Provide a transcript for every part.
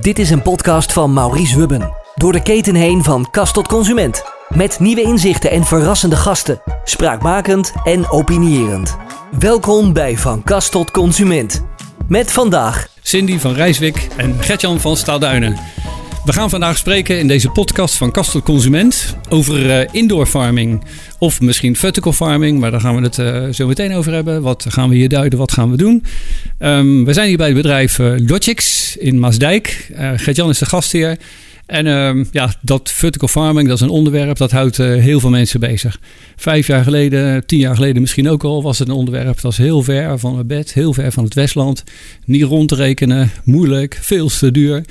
Dit is een podcast van Maurice Hubben. Door de keten heen van kast tot consument. Met nieuwe inzichten en verrassende gasten. Spraakmakend en opinierend. Welkom bij Van Kast tot Consument. Met vandaag Cindy van Rijswijk en Gertjan van Staalduinen. We gaan vandaag spreken in deze podcast van Kast tot Consument over eh, indoor farming of misschien vertical farming, maar daar gaan we het eh, zo meteen over hebben. Wat gaan we hier duiden, wat gaan we doen? Ehm, we zijn hier bij het bedrijf uh, Logix in Maasdijk. Uh, Gertjan is de gastheer. En ehm, ja, dat vertical farming, dat is een onderwerp dat houdt heel veel mensen bezig. Vijf jaar geleden, tien jaar geleden misschien ook al, was het een onderwerp. Dat was heel ver van het bed, heel ver van het Westland. Niet rond te rekenen, moeilijk, veel te duur.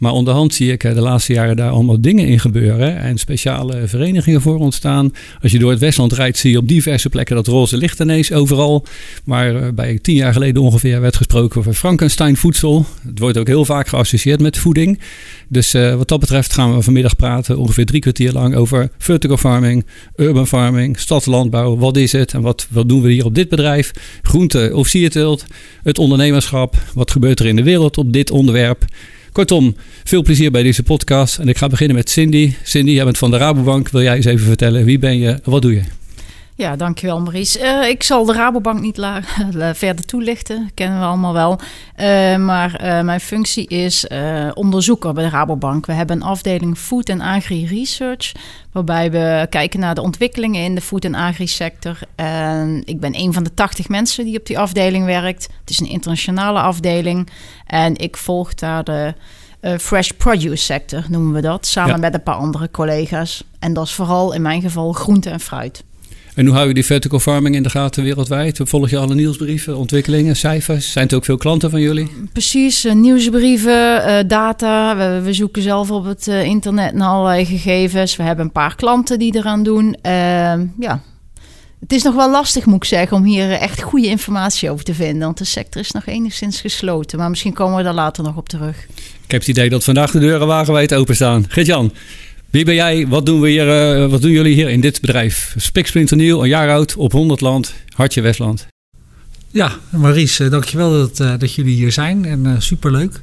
Maar onderhand zie ik de laatste jaren daar allemaal dingen in gebeuren. En speciale verenigingen voor ontstaan. Als je door het Westland rijdt, zie je op diverse plekken dat roze licht ineens overal. Maar bij tien jaar geleden ongeveer werd gesproken over Frankenstein voedsel. Het wordt ook heel vaak geassocieerd met voeding. Dus uh, wat dat betreft gaan we vanmiddag praten, ongeveer drie kwartier lang, over vertical farming, urban farming, stadslandbouw. Wat is het en wat, wat doen we hier op dit bedrijf? Groente of sierteelt, het ondernemerschap. Wat gebeurt er in de wereld op dit onderwerp? Kortom, veel plezier bij deze podcast. En ik ga beginnen met Cindy. Cindy, jij bent van de Rabobank. Wil jij eens even vertellen, wie ben je wat doe je? Ja, dankjewel Maurice. Uh, ik zal de Rabobank niet verder toelichten, kennen we allemaal wel. Uh, maar uh, mijn functie is onderzoeker bij de Rabobank. We hebben een afdeling Food en Agri Research, waarbij we kijken naar de ontwikkelingen in de food- en agri-sector. En ik ben een van de 80 mensen die op die afdeling werkt. Het is een internationale afdeling en ik volg daar de... fresh produce sector noemen we dat, samen ja. met een paar andere collega's. En dat is vooral in mijn geval groente en fruit. En hoe hou je die vertical farming in de gaten wereldwijd? Volg je alle nieuwsbrieven, ontwikkelingen, cijfers? Zijn er ook veel klanten van jullie? Precies, uh, nieuwsbrieven, uh, data. We, we, zoeken zelf op het uh, internet naar allerlei gegevens. We hebben een paar klanten die eraan doen. Ehm, ja, het is nog wel lastig, moet ik zeggen, om hier echt goede informatie over te vinden. Want de sector is nog enigszins gesloten. Maar misschien komen we daar later nog op terug. Ik heb het idee dat vandaag de deuren wagenwijd openstaan. Gert-Jan, wie ben jij? Wat doen, we hier, uh, wat doen jullie hier in dit bedrijf? Spiksplinternieuw, een jaar oud, op 100 land, Hartje Westland. Ja, Maurice, dankjewel dat, uh, dat jullie hier zijn en uh, superleuk.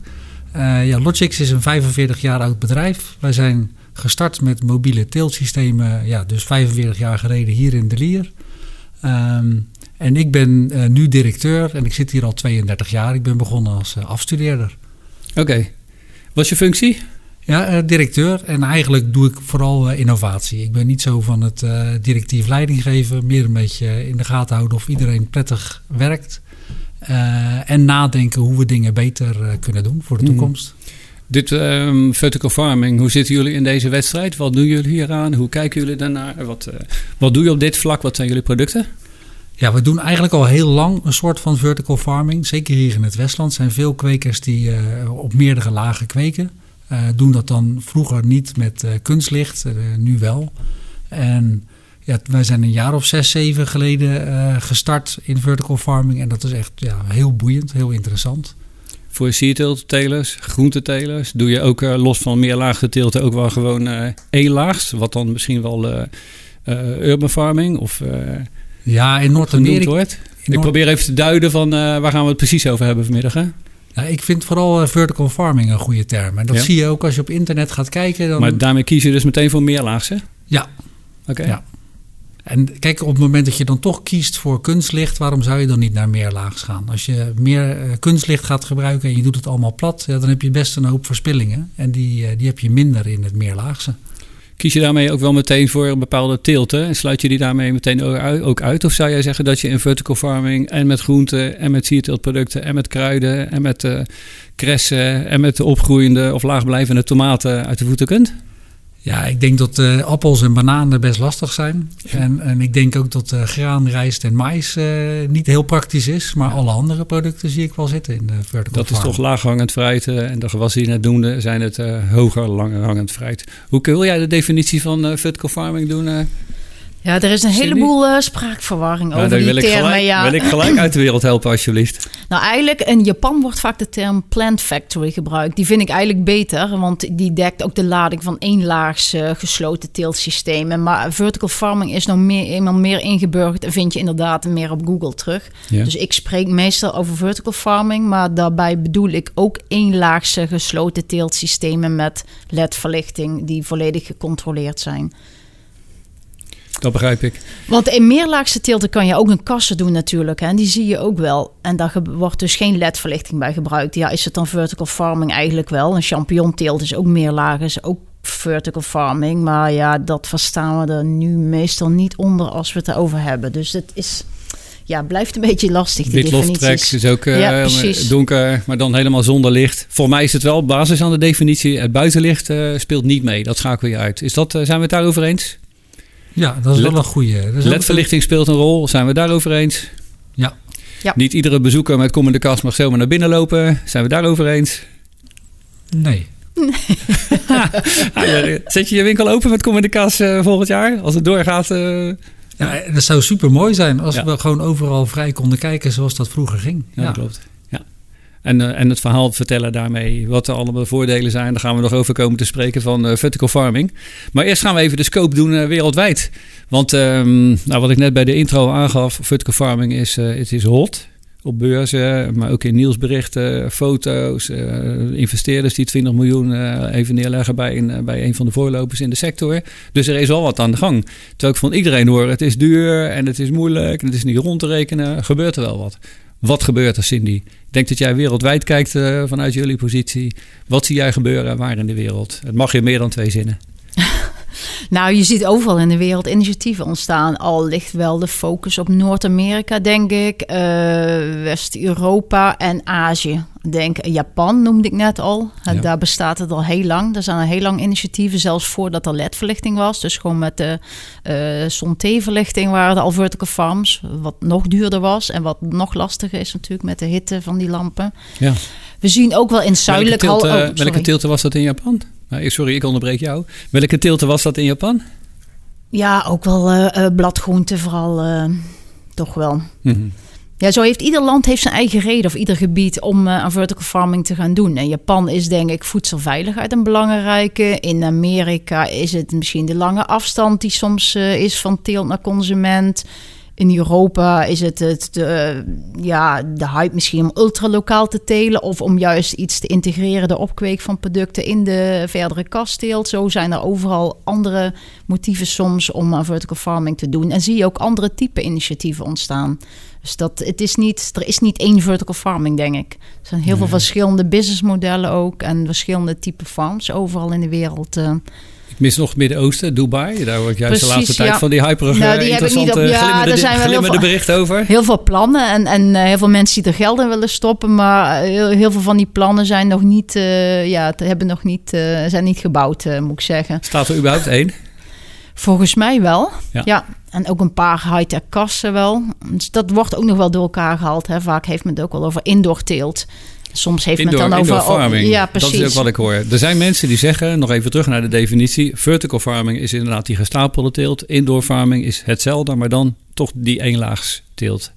ja, Logix is een 45 jaar oud bedrijf. Wij zijn gestart met mobiele teeltsystemen, ja, dus 45 jaar geleden hier in De Lier. Um, en ik ben nu directeur en ik zit hier al 32 jaar. Ik ben begonnen als afstudeerder. Oké. Okay. Wat is je functie? Ja, uh, directeur. En eigenlijk doe ik vooral uh, innovatie. Ik ben niet zo van het uh, directief leiding geven. Meer een beetje in de gaten houden of iedereen prettig werkt. en nadenken hoe we dingen beter kunnen doen voor de Mhm. toekomst. Dit um, vertical farming, hoe zitten jullie in deze wedstrijd? Wat doen jullie hieraan? Hoe kijken jullie daarnaar? Wat, wat doe je op dit vlak? Wat zijn jullie producten? Ja, we doen eigenlijk al heel lang een soort van vertical farming. Zeker hier in het Westland zijn veel kwekers die op meerdere lagen kweken. Uh, doen dat dan vroeger niet met uh, kunstlicht, uh, nu wel. En ja, wij zijn een jaar of zes, zeven geleden gestart in vertical farming. En dat is echt ja, heel boeiend, heel interessant. Voor sierteeltelers, groentetelers, doe je ook los van meerlaaggeteelte ook wel gewoon eenlaags? Wat dan misschien wel urban farming of... ja, in Noord-Amerika... Noord Ik probeer even te duiden van waar gaan we het precies over hebben vanmiddag, hè? Ja, ik vind vooral uh, vertical farming een goede term. En dat ja. zie je ook als je op internet gaat kijken. Dan... Maar daarmee kies je dus meteen voor meerlaagse? Ja. Oké. Okay. Ja. En kijk, op het moment dat je dan toch kiest voor kunstlicht, waarom zou je dan niet naar meerlaags gaan? Als je meer uh, kunstlicht gaat gebruiken en je doet het allemaal plat, ja, dan heb je best een hoop verspillingen. En die, uh, die heb je minder in het meerlaagse. Kies je daarmee ook wel meteen voor een bepaalde teelten? En sluit je die daarmee meteen ook uit? Of zou jij zeggen dat je in vertical farming en met groenten en met sierteeltproducten en met kruiden en met uh, kressen en met de opgroeiende of laagblijvende tomaten uit de voeten kunt? Ja, ik denk dat uh, appels en bananen best lastig zijn. En, en ik denk ook dat uh, graan, rijst en mais uh, niet heel praktisch is. Maar alle andere producten zie ik wel zitten in de vertical Dat is toch laaghangend fruit. en de gewassen die net noemde zijn het hoger langhangend fruit. Hoe wil jij de definitie van vertical farming doen? Ja, er is een heleboel eh, spraakverwarring Nou, over die wil ik, termen. gelijk, ja. wil ik gelijk uit de wereld helpen, alsjeblieft. Nou, eigenlijk in Japan wordt vaak de term plant factory gebruikt. Die vind ik eigenlijk beter, want die dekt ook de lading van eenlaags eh, gesloten teeltsystemen. Maar vertical farming is nou meer, eenmaal meer ingeburgerd en vind je inderdaad meer op Google terug. Ja. Dus ik spreek meestal over vertical farming, maar daarbij bedoel ik ook eenlaagse gesloten teeltsystemen met LED-verlichting die volledig gecontroleerd zijn. Dat begrijp ik. Want in meerlaagse teelten kan je ook een kassen doen natuurlijk. Hè? En die zie je ook wel. En daar wordt dus geen LED-verlichting bij gebruikt. Ja, is het dan vertical farming eigenlijk wel? Een champignonteelt is ook meerlaag, is ook vertical farming. Maar ja, dat verstaan we er nu meestal niet onder als we het erover hebben. Dus het is, ja, blijft een beetje lastig, Witlofttrek definities. is ook eh, Ja, precies. donker, maar dan helemaal zonder licht. Voor mij is het wel basis aan de definitie. Het buitenlicht eh, speelt niet mee. Dat schakel je uit. Is dat, eh, zijn we het daarover eens? Ja, dat is Led- wel een goede. LED-verlichting speelt een rol. Zijn we daarover eens? Ja. Ja. Niet iedere bezoeker met komende kast mag zomaar naar binnen lopen. Zijn we daarover eens? Nee. Ah, ja, Zet je je winkel open met komende kast eh, volgend jaar? Als het doorgaat. eh, Ja, dat zou super mooi zijn als Ja. we gewoon overal vrij konden kijken zoals dat vroeger ging. Ja, dat klopt. En, eh, en het verhaal vertellen daarmee, wat er allemaal de voordelen zijn. Daar gaan we nog over komen te spreken van eh, vertical farming. Maar eerst gaan we even de scope doen eh, wereldwijd. Want ehm, nou, wat ik net bij de intro aangaf, vertical farming is, het is hot. Op beurzen, maar ook in nieuwsberichten, foto's, investeerders die 20 miljoen even neerleggen bij een, bij een van de voorlopers in de sector. Dus er is al wat aan de gang. Terwijl ik van iedereen hoor, het is duur en het is moeilijk en het is niet rond te rekenen. Gebeurt er wel wat? Wat gebeurt er, Cindy? Denk dat jij wereldwijd kijkt eh, vanuit jullie positie. Wat zie jij gebeuren en waar in de wereld? Het mag je meer dan twee zinnen. Nou, je ziet overal in de wereld initiatieven ontstaan. Al ligt wel de focus op Noord-Amerika, denk ik, eh, West-Europa en Azië. Denk Japan noemde ik net al. Ja. Daar bestaat het al heel lang. Er zijn al heel lang initiatieven, zelfs voordat er LED-verlichting was. Dus gewoon met de eh Sonté-verlichting waren er al vertical farms, wat nog duurder was en wat nog lastiger is natuurlijk met de hitte van die lampen. Ja. We zien ook wel in zuidelijk welke, oh, sorry. welke teelte was dat in Japan? Nou, sorry, ik onderbreek jou. Welke teelte was dat in Japan? Ja, ook wel eh eh, bladgroenten vooral. eh, toch wel. Mhm. Ja, zo heeft ieder land heeft zijn eigen reden of ieder gebied om aan vertical farming te gaan doen. En Japan is denk ik voedselveiligheid een belangrijke. In Amerika is het misschien de lange afstand die soms is van teelt naar consument. In Europa is het, het de, ja, de hype misschien om ultralokaal te telen... of om juist iets te integreren, de opkweek van producten in de verdere kastteelt. Zo zijn er overal andere motieven soms om aan vertical farming te doen. En zie je ook andere type initiatieven ontstaan. Dus dat, het is niet, er is niet één vertical farming, denk ik. Er zijn heel veel verschillende businessmodellen ook... en verschillende type farms overal in de wereld... eh. Ik mis nog het Midden-Oosten, Dubai. Daar ik juist de laatste tijd ja. van die hyperige, Nou, die niet interessante, op- ja, glimmende, daar zijn glimmende veel- berichten over. heel veel plannen en, en eh, heel veel mensen die er geld in willen stoppen. Maar heel, heel veel van die plannen zijn nog niet, eh, ja, hebben nog niet, eh, zijn niet gebouwd, eh, moet ik zeggen. Staat er überhaupt één? Volgens mij wel. Ja. Ja. En ook een paar high-tech kassen wel. Dus dat wordt ook nog wel door elkaar gehaald. Hè. Vaak heeft men het ook wel over indoor teelt. Soms heeft Indoor, men het dan over... farming. Ja, Dat precies. is ook wat ik hoor. Er zijn mensen die zeggen, nog even terug naar de definitie. Vertical farming is inderdaad die gestapelde teelt. Indoor farming is hetzelfde, maar dan toch die eenlaags teelt.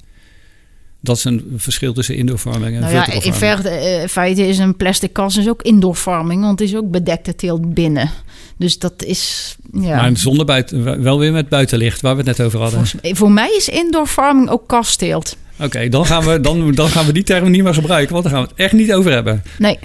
Dat is een verschil tussen indoor farming en Nou ja, vertical in farming. eh, feite is een plastic kas is ook indoor farming, want het is ook bedekte teelt binnen. Dus dat is, ja. Maar zonder buiten, wel weer met buitenlicht, waar we het net over hadden. Volgens voor mij is indoor farming ook kastteelt. Oké, dan, gaan we, dan, dan gaan we die term niet meer gebruiken, want daar gaan we het echt niet over hebben. Nee,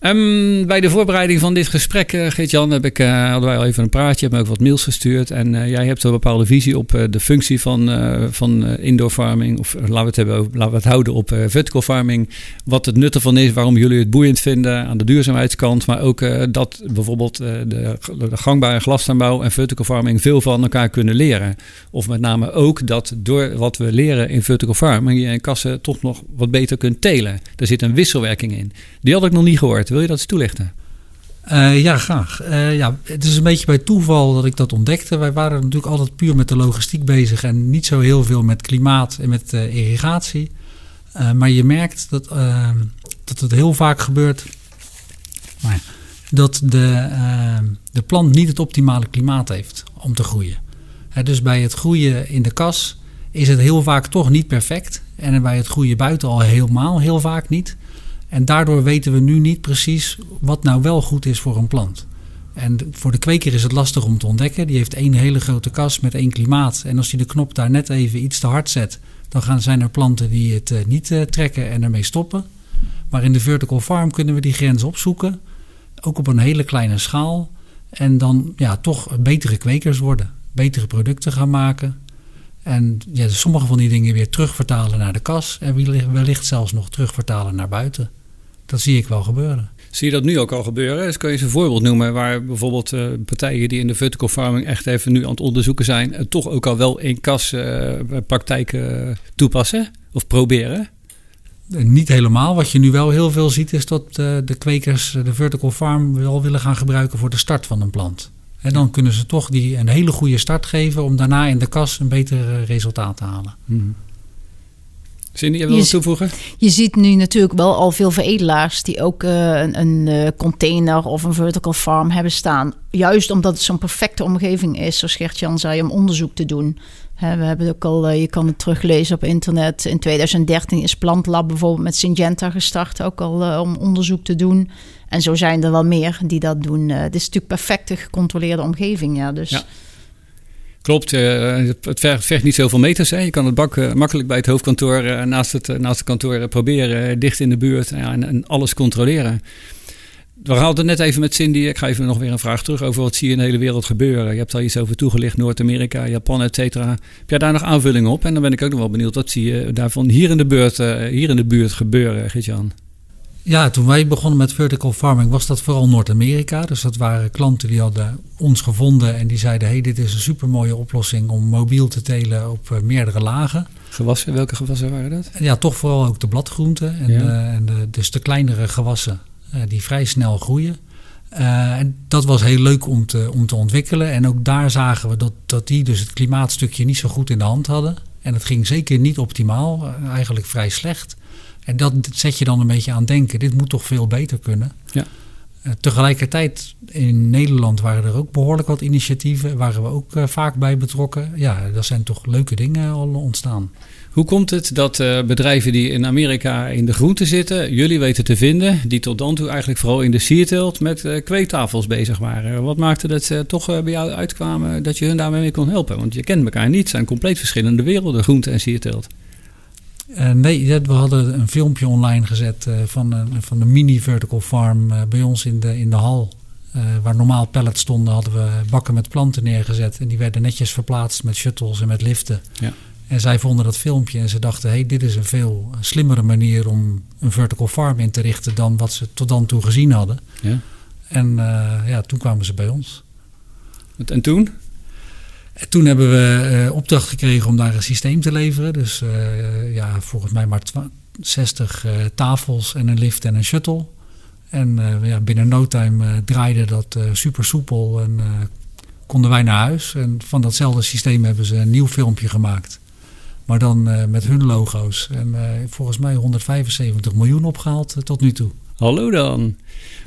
Ehm, bij de voorbereiding van dit gesprek, eh Geert-Jan, heb ik, eh, hadden wij al even een praatje. Heb me ook wat mails gestuurd. En eh, jij hebt een bepaalde visie op de functie van, van indoor farming. Of laten we het, hebben laten we het houden op vertical farming. Wat het nut ervan is, waarom jullie het boeiend vinden aan de duurzaamheidskant. Maar ook dat bijvoorbeeld de, de gangbare glastuinbouw en vertical farming veel van elkaar kunnen leren. Of met name ook dat door wat we leren in vertical farming, je in kassen toch nog wat beter kunt telen. Er zit een wisselwerking in. Die had ik nog niet gehoord. Wil je dat eens toelichten? Eh, ja, graag. Eh, ja, het is een beetje bij toeval dat ik dat ontdekte. Wij waren natuurlijk altijd puur met de logistiek bezig en niet zo heel veel met klimaat en met eh, irrigatie. Maar je merkt dat, dat het heel vaak gebeurt ja, dat de, de plant niet het optimale klimaat heeft om te groeien. dus bij het groeien in de kas is het heel vaak toch niet perfect. En bij het groeien buiten al helemaal heel vaak niet. En daardoor weten we nu niet precies wat nou wel goed is voor een plant. En voor de kweker is het lastig om te ontdekken. Die heeft één hele grote kas met één klimaat. En als hij de knop daar net even iets te hard zet, dan gaan, zijn er planten die het eh, niet uh, trekken en ermee stoppen. Maar in de vertical farm kunnen we die grens opzoeken. Ook op een hele kleine schaal. En dan ja, toch betere kwekers worden. Betere producten gaan maken. En ja, sommige van die dingen weer terugvertalen naar de kas. En wellicht zelfs nog terugvertalen naar buiten. Dat zie ik wel gebeuren. Zie je dat nu ook al gebeuren? Dus kun je eens een voorbeeld noemen waar bijvoorbeeld uh, partijen die in de vertical farming echt even nu aan het onderzoeken zijn, uh, toch ook al wel in kas uh, praktijken toepassen of proberen? Niet helemaal. Wat je nu wel heel veel ziet, is dat de kwekers de vertical farm wel willen gaan gebruiken voor de start van een plant. En dan kunnen ze toch die een hele goede start geven om daarna in de kas een beter resultaat te halen. Mm. Cindy, je wil wat toevoegen? Je ziet nu natuurlijk wel al veel veredelaars die ook uh, een, een uh, container of een vertical farm hebben staan. Juist omdat het zo'n perfecte omgeving is, zoals Gert-Jan zei, om onderzoek te doen. He, we hebben het ook al, uh, je kan het teruglezen op internet. In 2013 is Plantlab bijvoorbeeld met Syngenta gestart, ook al om onderzoek te doen. En zo zijn er wel meer die dat doen. Het is natuurlijk perfecte gecontroleerde omgeving, ja. Dus... Ja. Klopt, uh, het vergt niet zoveel meters. Hè. Je kan het bak uh, makkelijk bij het hoofdkantoor uh, naast, het, naast het kantoor proberen, dicht in de buurt en, en, alles controleren. We hadden net even met Cindy, ik ga even nog weer een vraag terug over wat zie je in de hele wereld gebeuren. Je hebt al iets over toegelicht, Noord-Amerika, Japan, et cetera. Heb jij daar nog aanvullingen op? En dan ben ik ook nog wel benieuwd, wat zie je daarvan hier in de buurt, hier in de buurt gebeuren, Gitjan? Ja, toen wij begonnen met vertical farming was dat vooral Noord-Amerika. Dus dat waren klanten die hadden ons gevonden en die zeiden: hey, dit is een supermooie oplossing om mobiel te telen op uh, meerdere lagen. Gewassen, welke gewassen waren dat? Ja, toch vooral ook de bladgroenten. En, ja. uh, en de, dus de kleinere gewassen uh, die vrij snel groeien. en dat was heel leuk om te, om te ontwikkelen. En ook daar zagen we dat, dat die dus het klimaatstukje niet zo goed in de hand hadden. En het ging zeker niet optimaal, eigenlijk vrij slecht. En dat zet je dan een beetje aan denken. Dit moet toch veel beter kunnen. Ja. Uh, tegelijkertijd in Nederland waren er ook behoorlijk wat initiatieven. Waren we ook uh, vaak bij betrokken. Ja, er zijn toch leuke dingen al ontstaan. Hoe komt het dat uh, bedrijven die in Amerika in de groente zitten, jullie weten te vinden, die tot dan toe eigenlijk vooral in de sierteelt met kweektafels bezig waren? Wat maakte dat ze toch bij jou uitkwamen dat je hun daarmee mee kon helpen? Want je kent elkaar niet, het zijn compleet verschillende werelden, groente en sierteelt. Uh, nee, we hadden een filmpje online gezet uh, van, een, van een mini vertical farm bij ons in de, in de hal. waar normaal pallets stonden, hadden we bakken met planten neergezet. En die werden netjes verplaatst met shuttles en met liften. Ja. En zij vonden dat filmpje en ze dachten: hey, dit is een veel slimmere manier om een vertical farm in te richten dan wat ze tot dan toe gezien hadden. Ja. En ja, toen kwamen ze bij ons. En toen? Toen hebben we uh, opdracht gekregen om daar een systeem te leveren. Dus uh, ja, volgens mij maar 60 uh, tafels en een lift en een shuttle. En ja, binnen no time draaide dat super soepel en konden wij naar huis. En van datzelfde systeem hebben ze een nieuw filmpje gemaakt. Maar dan met hun logo's. En volgens mij 175 miljoen opgehaald tot nu toe. Hallo dan.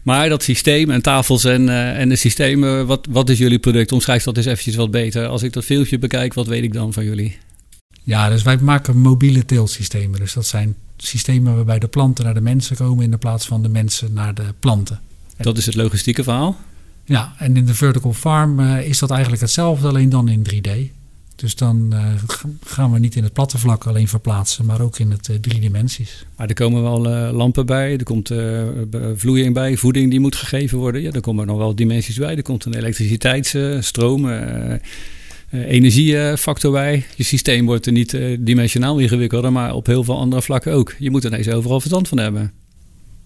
Maar dat systeem en tafels en, uh, en de systemen, wat, wat is jullie product? Omschrijf dat eens eventjes wat beter. Als ik dat filmpje bekijk, wat weet ik dan van jullie? Ja, dus wij maken mobiele teeltsystemen. Dus dat zijn systemen waarbij de planten naar de mensen komen in de plaats van de mensen naar de planten. Dat is het logistieke verhaal? Ja, en in de vertical farm uh, is dat eigenlijk hetzelfde, alleen dan in 3D. Dus dan uh, gaan we niet in het platte vlak alleen verplaatsen, maar ook in het uh, drie dimensies. Maar er komen wel uh, lampen bij, er komt vloeiing bij, voeding die moet gegeven worden. Ja, er komen nog wel dimensies bij. Er komt een elektriciteitsstroom, energiefactor bij. Je systeem wordt er niet dimensionaal ingewikkelder, maar op heel veel andere vlakken ook. Je moet er ineens overal verstand van hebben.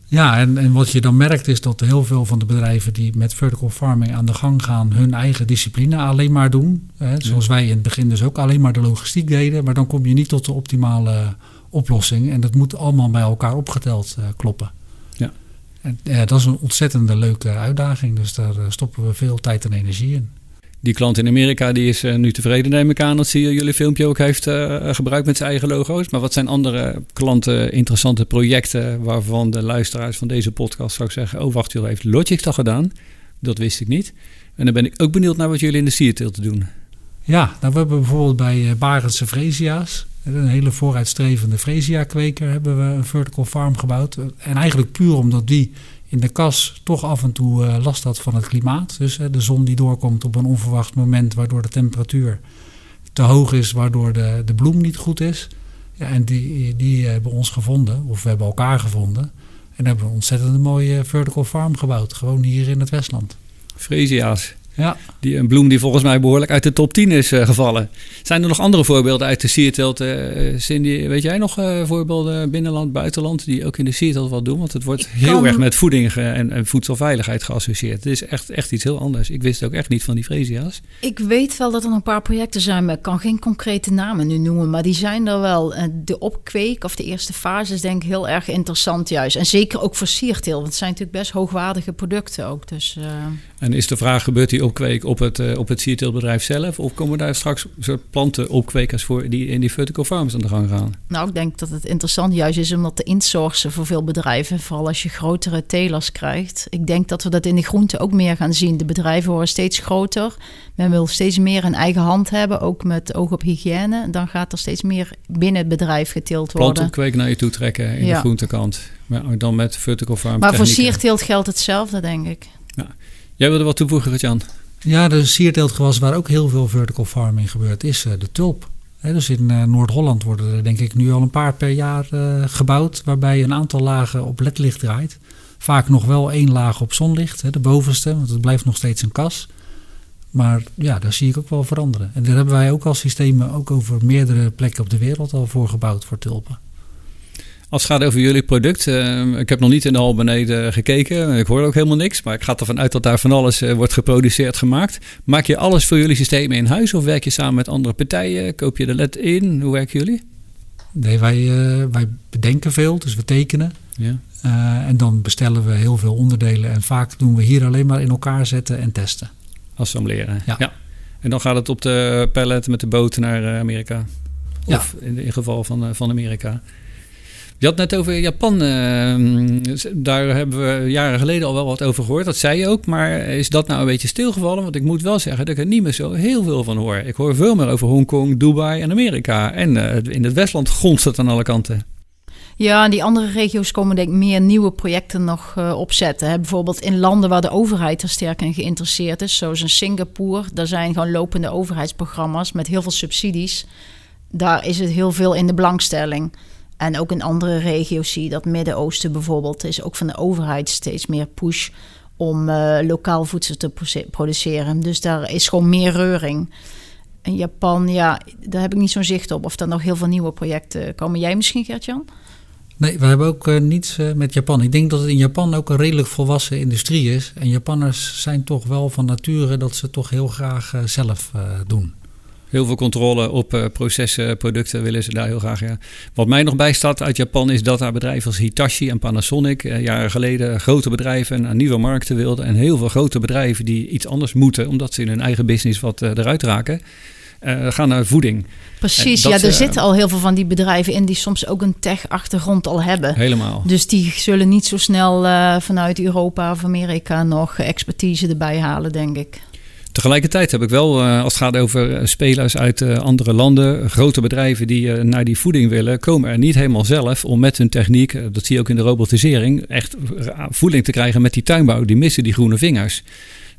Ja, en, en wat je dan merkt is dat heel veel van de bedrijven die met vertical farming aan de gang gaan, hun eigen discipline alleen maar doen. Hè, zoals wij in het begin dus ook alleen maar de logistiek deden. Maar dan kom je niet tot de optimale oplossing. En dat moet allemaal bij elkaar opgeteld uh, kloppen. Ja. En ja, dat is een ontzettende leuke uitdaging. Dus daar uh, stoppen we veel tijd en energie in. Die klant in Amerika die is uh, nu tevreden, neem ik aan, dat je jullie filmpje ook heeft uh, gebruikt met zijn eigen logo's. Maar wat zijn andere klanten interessante projecten waarvan de luisteraars van deze podcast zou zeggen: Oh, wacht, joh, heeft Logic dat gedaan? Dat wist ik niet. En dan ben ik ook benieuwd naar wat jullie in de sierteelt doen. Ja, nou, we hebben bijvoorbeeld bij uh, Barendse Freesia's, een hele vooruitstrevende Freesia-kweker, hebben we een vertical farm gebouwd. En eigenlijk puur omdat die in de kas toch af en toe uh, last had van het klimaat. Dus de zon die doorkomt op een onverwacht moment, waardoor de temperatuur te hoog is, waardoor de, de bloem niet goed is. Ja, en die, die hebben ons gevonden, of we hebben elkaar gevonden. En hebben een ontzettend mooie vertical farm gebouwd, gewoon hier in het Westland. Freesia's. Ja. Die, een bloem die volgens mij behoorlijk uit de top 10 is uh, gevallen. Zijn er nog andere voorbeelden uit de sierteelt? Uh, Cindy, weet jij nog uh, voorbeelden binnenland, buitenland die ook in de sierteelt wat doen? Want het wordt heel kan... erg met voeding en, en, voedselveiligheid geassocieerd. Het is echt, echt iets heel anders. Ik wist ook echt niet van die Fresia's. Ik weet wel dat er nog een paar projecten zijn, maar ik kan geen concrete namen nu noemen. Maar die zijn er wel. De opkweek of de eerste fase is denk ik heel erg interessant juist. En zeker ook voor sierteel, want het zijn natuurlijk best hoogwaardige producten ook. Dus, En is de vraag, gebeurt die opkweek op het, uh, op het sierteeltbedrijf zelf? Of komen daar straks soort plantenopkwekers voor die in die vertical farms aan de gang gaan? Nou, ik denk dat het interessant juist is om dat te insourcen voor veel bedrijven. Vooral als je grotere telers krijgt. Ik denk dat we dat in de groente ook meer gaan zien. De bedrijven worden steeds groter. Men wil steeds meer een eigen hand hebben, ook met oog op hygiëne. Dan gaat er steeds meer binnen het bedrijf geteeld worden. Plantopkweek naar je toe trekken in ja. de groentekant. Maar dan met vertical farm Maar technieken. voor sierteelt geldt hetzelfde, denk ik. Ja. Jij wilde wat toevoegen, Jan? Ja, de sierteeltgewas waar ook heel veel vertical farming gebeurt, is uh, de tulp. Dus in uh, Noord-Holland worden er denk ik nu al een paar per jaar uh, gebouwd, waarbij een aantal lagen op ledlicht draait. Vaak nog wel één laag op zonlicht, de bovenste, want het blijft nog steeds een kas. Maar ja, daar zie ik ook wel veranderen. En daar hebben wij ook als systemen ook over meerdere plekken op de wereld al voor gebouwd voor tulpen. Als het gaat over jullie product, uh, ik heb nog niet in de hal beneden gekeken. Ik hoor ook helemaal niks. Maar ik ga ervan uit dat daar van alles uh, wordt geproduceerd, gemaakt. Maak je alles voor jullie systemen in huis of werk je samen met andere partijen? Koop je de LED in? Hoe werken jullie? Nee, wij, uh, wij bedenken veel, dus we tekenen. Ja. en dan bestellen we heel veel onderdelen. En vaak doen we hier alleen maar in elkaar zetten en testen. Assembleren. Ja. ja. En dan gaat het op de pallet met de boot naar Amerika. Of ja. in, in geval van, van Amerika. Je had net over Japan. Uh, daar hebben we jaren geleden al wel wat over gehoord. Dat zei je ook. Maar is dat nou een beetje stilgevallen? Want ik moet wel zeggen dat ik er niet meer zo heel veel van hoor. Ik hoor veel meer over Hongkong, Dubai en Amerika. En uh, in het Westland gonst het aan alle kanten. Ja, en die andere regio's komen denk ik meer nieuwe projecten nog uh, opzetten. Hè. Bijvoorbeeld in landen waar de overheid er sterk in geïnteresseerd is. Zoals in Singapore. Daar zijn gewoon lopende overheidsprogramma's met heel veel subsidies. Daar is het heel veel in de belangstelling. En ook in andere regio's zie je dat Midden-Oosten bijvoorbeeld is ook van de overheid steeds meer push om uh, lokaal voedsel te produceren. Dus daar is gewoon meer reuring. In Japan, ja, daar heb ik niet zo'n zicht op of er nog heel veel nieuwe projecten komen. Jij misschien, Gertjan? Nee, we hebben ook uh, niets uh, met Japan. Ik denk dat het in Japan ook een redelijk volwassen industrie is. En Japanners zijn toch wel van nature dat ze toch heel graag zelf doen. Heel veel controle op uh, processen, producten willen ze daar heel graag. Ja. Wat mij nog bijstaat uit Japan is dat daar bedrijven als Hitachi en Panasonic uh, jaren geleden grote bedrijven naar nieuwe markten wilden. En heel veel grote bedrijven die iets anders moeten, omdat ze in hun eigen business wat uh, eruit raken. gaan naar voeding. Precies, dat, ja, er zitten al heel veel van die bedrijven in die soms ook een tech-achtergrond al hebben. Helemaal. Dus die zullen niet zo snel vanuit Europa of Amerika nog expertise erbij halen, denk ik. Tegelijkertijd heb ik wel, eh, als het gaat over eh, spelers uit eh, andere landen, grote bedrijven die naar die voeding willen, komen er niet helemaal zelf om met hun techniek, dat zie je ook in de robotisering, echt voeding te krijgen met die tuinbouw. Die missen die groene vingers.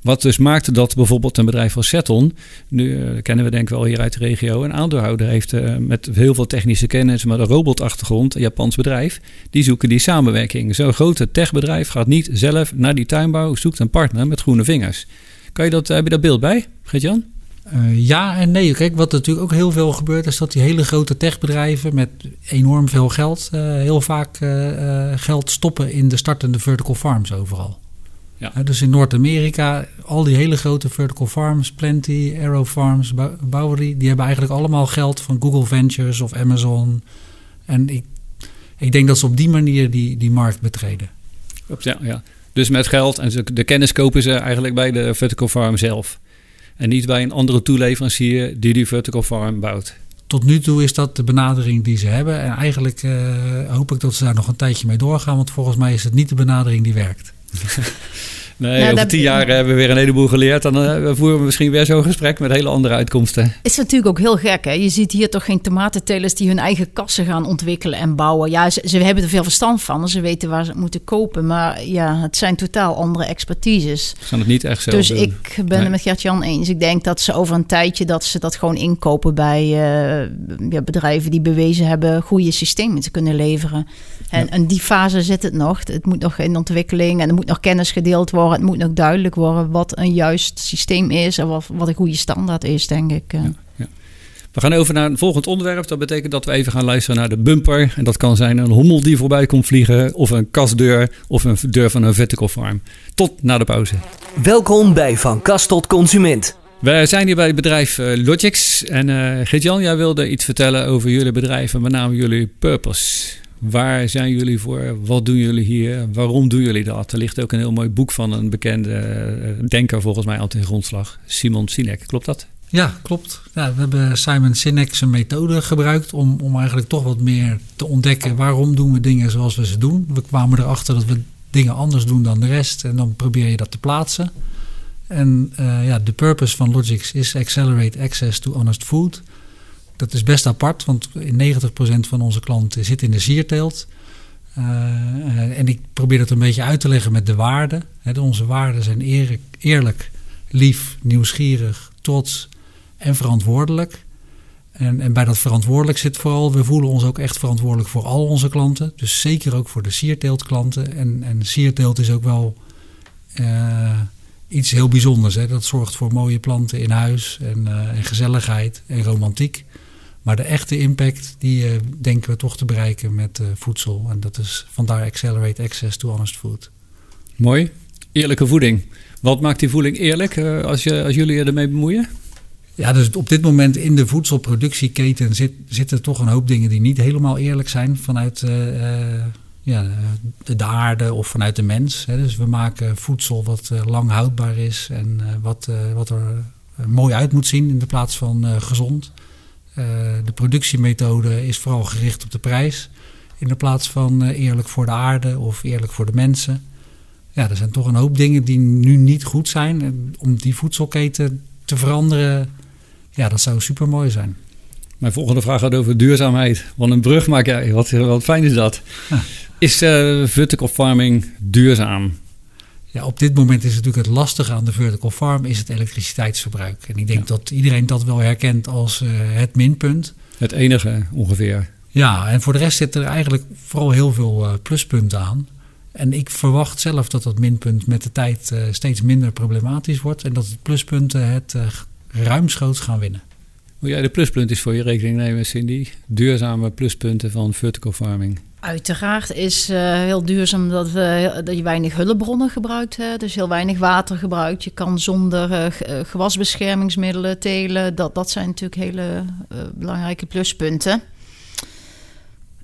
Wat dus maakte dat bijvoorbeeld een bedrijf als Seton, nu kennen we denk ik wel hier uit de regio, een aandeelhouder heeft met heel veel technische kennis, maar een robotachtergrond, een Japans bedrijf, die zoeken die samenwerking. Zo'n grote techbedrijf gaat niet zelf naar die tuinbouw, zoekt een partner met groene vingers. Kan je dat, heb je dat beeld bij, Geert-Jan? Uh, ja en nee. Kijk, wat natuurlijk ook heel veel gebeurt, is dat die hele grote techbedrijven met enorm veel geld uh, heel vaak uh, geld stoppen in de startende vertical farms overal. Ja. dus in Noord-Amerika, al die hele grote vertical farms, Plenty, Arrow Farms, Bowery, die hebben eigenlijk allemaal geld van Google Ventures of Amazon. En ik, ik denk dat ze op die manier die, die markt betreden. Ja, ja. Dus met geld en de kennis kopen ze eigenlijk bij de vertical farm zelf. En niet bij een andere toeleverancier die die vertical farm bouwt. Tot nu toe is dat de benadering die ze hebben. En eigenlijk uh, hoop ik dat ze daar nog een tijdje mee doorgaan. Want volgens mij is het niet de benadering die werkt. Nee, Nou, over tien jaar hebben we weer een heleboel geleerd. Dan eh, voeren we misschien weer zo'n gesprek met hele andere uitkomsten. is natuurlijk ook heel gek. Hè? Je ziet hier toch geen tomatentelers die hun eigen kassen gaan ontwikkelen en bouwen. Ja, ze, ze hebben er veel verstand van. Ze weten waar ze het moeten kopen. Maar ja, het zijn totaal andere expertises. Ze gaan het niet echt zelf Dus doen. ik ben Nee. het met Gert-Jan eens. Ik denk dat ze over een tijdje dat ze dat gewoon inkopen bij eh, ja, bedrijven die bewezen hebben goede systemen te kunnen leveren. En, Ja. en die fase zit het nog. Het moet nog in ontwikkeling en er moet nog kennis gedeeld worden. Het moet nog duidelijk worden wat een juist systeem is en wat, wat een goede standaard is, denk ik. eh. We gaan over naar een volgend onderwerp. Dat betekent dat we even gaan luisteren naar de bumper. En dat kan zijn een hommel die voorbij komt vliegen, of een kastdeur, of een deur van een vertical farm. Tot na de pauze. Welkom bij Van Kast tot Consument. We zijn hier bij het bedrijf eh, Logix. En eh Gert-Jan, jij wilde iets vertellen over jullie bedrijf en met name jullie purpose. Waar zijn jullie voor? Wat doen jullie hier? Waarom doen jullie dat? Er ligt ook een heel mooi boek van een bekende eh, denker, volgens mij, aan ten grondslag. Simon Sinek. Klopt dat? Ja, klopt. We hebben Simon Sinek zijn methode gebruikt om, om eigenlijk toch wat meer te ontdekken waarom doen we dingen zoals we ze doen. We kwamen erachter dat we dingen anders doen dan de rest en dan probeer je dat te plaatsen. En eh, ja, de purpose van Logix is accelerate access to honest food. Dat is best apart, want in 90% van onze klanten zit in de sierteelt. Eh, en ik probeer dat een beetje uit te leggen met de waarden. Onze waarden zijn eerlijk, eerlijk, lief, nieuwsgierig, trots en verantwoordelijk. En, en bij dat verantwoordelijk zit vooral, we voelen ons ook echt verantwoordelijk voor al onze klanten. Dus zeker ook voor de sierteeltklanten. En, en sierteelt is ook wel eh, iets heel bijzonders. Hè? Dat zorgt voor mooie planten in huis en, eh, en gezelligheid en romantiek. Maar de echte impact, die eh, denken we toch te bereiken met eh, voedsel. En dat is vandaar Accelerate Access to Honest Food. Mooi. Eerlijke voeding. Wat maakt die voeding eerlijk eh, als, je, als jullie je ermee bemoeien? Ja, dus op dit moment in de voedselproductieketen zit, zitten toch een hoop dingen die niet helemaal eerlijk zijn vanuit ja, de, de aarde of vanuit de mens. Hè. Dus we maken voedsel wat lang houdbaar is en wat, wat er mooi uit moet zien in de plaats van gezond. Eh, de productiemethode is vooral gericht op de prijs in de plaats van eh, eerlijk voor de aarde of eerlijk voor de mensen. Ja, er zijn toch een hoop dingen die nu niet goed zijn. En om die voedselketen te veranderen, ja, dat zou super mooi zijn. Mijn volgende vraag gaat over duurzaamheid. Wat een brug maak jij. Wat, wat fijn is dat. Ja. Is eh, vertical farming duurzaam? Ja, op dit moment is natuurlijk het lastige aan de vertical farm is het elektriciteitsverbruik. En ik denk Ja. dat iedereen dat wel herkent als eh, het minpunt. Het enige ongeveer. Ja, en voor de rest zitten er eigenlijk vooral heel veel eh, pluspunten aan. En ik verwacht zelf dat dat minpunt met de tijd eh, steeds minder problematisch wordt. En dat de pluspunten het ruimschoots gaan winnen. Wil jij de pluspunten voor je rekening nemen, Cindy? Duurzame pluspunten van vertical farming. Uiteraard is eh, heel duurzaam dat, we, dat je weinig hulpbronnen gebruikt. Hè? Dus heel weinig water gebruikt. Je kan zonder eh, eh, gewasbeschermingsmiddelen telen. Dat, dat zijn natuurlijk hele eh, belangrijke pluspunten.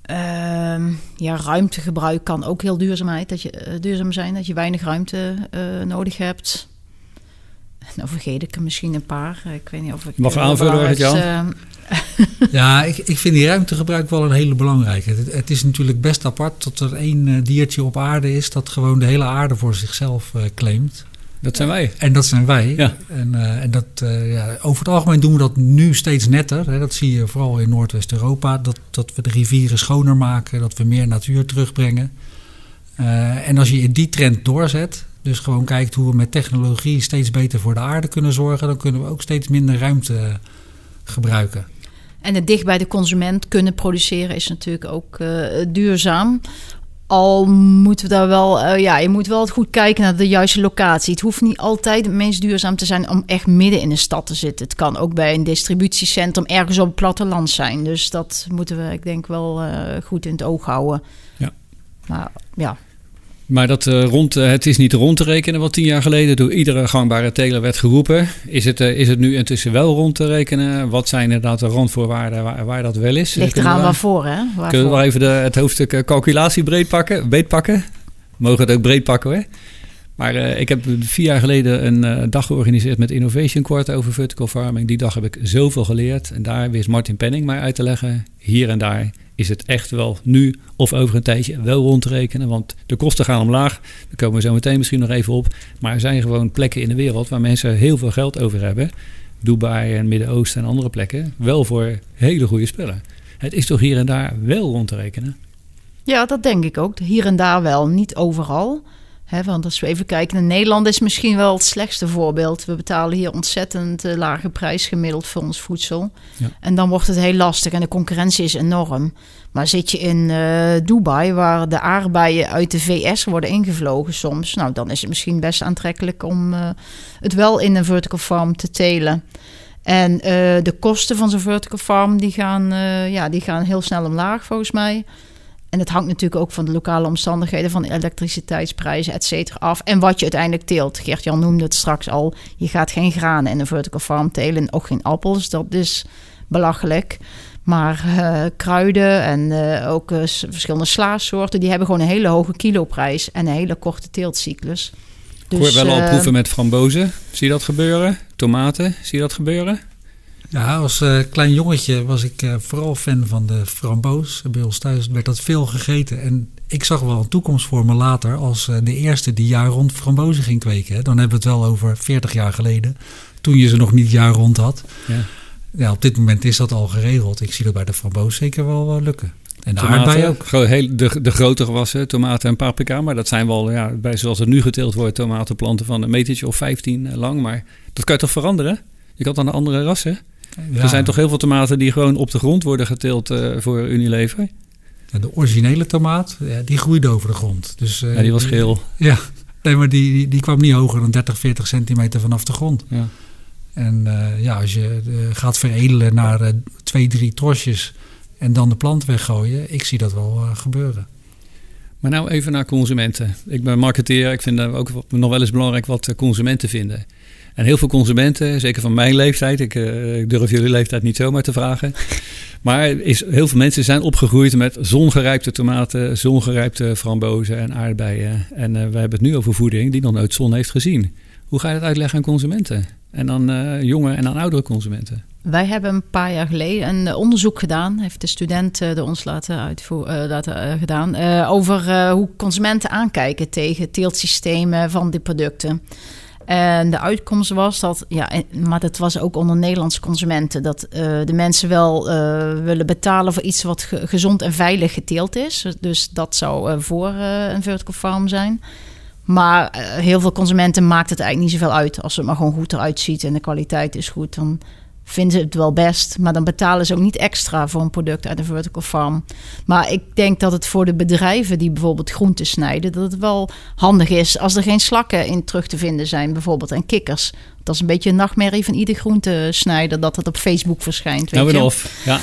Ehm, ja, ruimtegebruik kan ook heel duurzaamheid, dat je, eh, duurzaam zijn. Dat je weinig ruimte eh, nodig hebt. Nou vergeet ik er misschien een paar. Ik weet niet of ik... Mag eh, aanvullen, eh, Ja, ik, ik vind die ruimtegebruik wel een hele belangrijke. Het, het is natuurlijk best apart dat er één eh, diertje op aarde is dat gewoon de hele aarde voor zichzelf eh, claimt. Dat zijn wij. En dat zijn wij. Ja. En, eh, en dat, ja, over het algemeen doen we dat nu steeds netter. Hè. Dat zie je vooral in Noordwest-Europa. Dat, dat we de rivieren schoner maken, dat we meer natuur terugbrengen. En als je die trend doorzet, dus gewoon kijkt hoe we met technologie steeds beter voor de aarde kunnen zorgen, dan kunnen we ook steeds minder ruimte gebruiken. En het dicht bij de consument kunnen produceren is natuurlijk ook eh, duurzaam. Al moeten we daar wel, eh, ja, je moet wel goed kijken naar de juiste locatie. Het hoeft niet altijd het meest duurzaam te zijn om echt midden in de stad te zitten. Het kan ook bij een distributiecentrum ergens op het platteland zijn. Dus dat moeten we, ik denk, wel eh, goed in het oog houden. Ja. Maar ja, Maar dat, eh, rond, eh, het is niet rond te rekenen wat tien jaar geleden door iedere gangbare teler werd geroepen. Is het, eh, is het nu intussen wel rond te rekenen? Wat zijn inderdaad de randvoorwaarden waar, waar dat wel is? ligt Kunnen eraan we- waarvoor, hè? Kunnen we wel even de, het hoofdstuk calculatie breed pakken, breed pakken? Mogen het ook breed pakken hoor. Maar ik heb vier jaar geleden een dag georganiseerd met Innovation Court over vertical farming. Die dag heb ik zoveel geleerd. En daar wist Martin Penning mij uit te leggen, hier en daar, is het echt wel nu of over een tijdje wel rond te rekenen. Want de kosten gaan omlaag. Daar komen we zo meteen misschien nog even op. Maar er zijn gewoon plekken in de wereld waar mensen heel veel geld over hebben. Dubai en Midden-Oosten en andere plekken. Wel voor hele goede spullen. Het is toch hier en daar wel rond te rekenen? Ja, dat denk ik ook. Hier en daar wel, niet overal. He, want als we even kijken naar Nederland is misschien wel het slechtste voorbeeld. We betalen hier ontzettend uh, lage prijs gemiddeld voor ons voedsel. Ja. En dan wordt het heel lastig en de concurrentie is enorm. Maar zit je in uh, Dubai, waar de aardbeien uit de VS worden ingevlogen soms... nou, dan is het misschien best aantrekkelijk om uh, het wel in een vertical farm te telen. En de kosten van zo'n vertical farm die gaan, ja, die gaan heel snel omlaag volgens mij... En het hangt natuurlijk ook van de lokale omstandigheden, van elektriciteitsprijzen, et cetera, af. En wat je uiteindelijk teelt. Gert-Jan noemde het straks al. Je gaat geen granen in een vertical farm telen. Ook geen appels. Dat is belachelijk. Maar uh, kruiden en uh, ook uh, verschillende slaassoorten... die hebben gewoon een hele hoge kiloprijs en een hele korte teeltcyclus. Dus, Ik hoor wel al proeven met frambozen. Zie je dat gebeuren? Tomaten, zie je dat gebeuren? Ja, als uh, klein jongetje was ik uh, vooral fan van de framboos. Bij ons thuis werd dat veel gegeten. En ik zag wel een toekomst voor me later als uh, de eerste die jaar rond frambozen ging kweken. Hè. Dan hebben we het wel over 40 jaar geleden, toen je ze nog niet jaar rond had. Ja. ja, op dit moment is dat al geregeld. Ik zie dat bij de framboos zeker wel lukken. En de aardbei ook. Heel, de, de grote gewassen, tomaten en paprika. Maar dat zijn wel, ja, bij zoals het nu geteeld wordt, tomatenplanten van een metertje of 15 lang. Maar dat kan je toch veranderen? Je kan dan andere rassen? Er zijn toch heel veel tomaten die gewoon op de grond worden geteeld uh, voor Unilever? De originele tomaat, ja, die groeide over de grond. Dus, uh, ja, die was geel. Ja, nee, maar die, die, die, kwam niet hoger dan 30, 40 centimeter vanaf de grond. Ja. En uh, ja, als je gaat veredelen naar twee, drie trosjes en dan de plant weggooien, ik zie dat wel gebeuren. Maar nou even naar consumenten. Ik ben marketeer, ik vind ook nog wel eens belangrijk wat consumenten vinden. En heel veel consumenten, zeker van mijn leeftijd, ik, uh, ik durf jullie leeftijd niet zomaar te vragen. Maar is, heel veel mensen zijn opgegroeid met zongerijpte tomaten, zongerijpte frambozen en aardbeien. En uh, we hebben het nu over voeding die nog nooit zon heeft gezien. Hoe ga je dat uitleggen aan consumenten? En aan uh, jonge en aan oudere consumenten? Wij hebben een paar jaar geleden een onderzoek gedaan, heeft de student uh, ons laten, uitvoeren, laten gedaan, over hoe consumenten aankijken tegen teeltsystemen van die producten. En de uitkomst was dat, ja, maar dat was ook onder Nederlandse consumenten, dat uh, de mensen wel uh, willen betalen voor iets wat ge gezond en veilig geteeld is. Dus dat zou uh, voor een vertical farm zijn. Maar heel veel consumenten maakt het eigenlijk niet zoveel uit. Als het maar gewoon goed eruit ziet en de kwaliteit is goed, dan vinden ze het wel best. Maar dan betalen ze ook niet extra voor een product uit een vertical farm. Maar ik denk dat het voor de bedrijven die bijvoorbeeld groenten snijden, dat het wel handig is als er geen slakken in terug te vinden zijn, bijvoorbeeld en kikkers. Dat is een beetje een nachtmerrie van ieder groentesnijder dat het op Facebook verschijnt. Weet nou, Of, ja.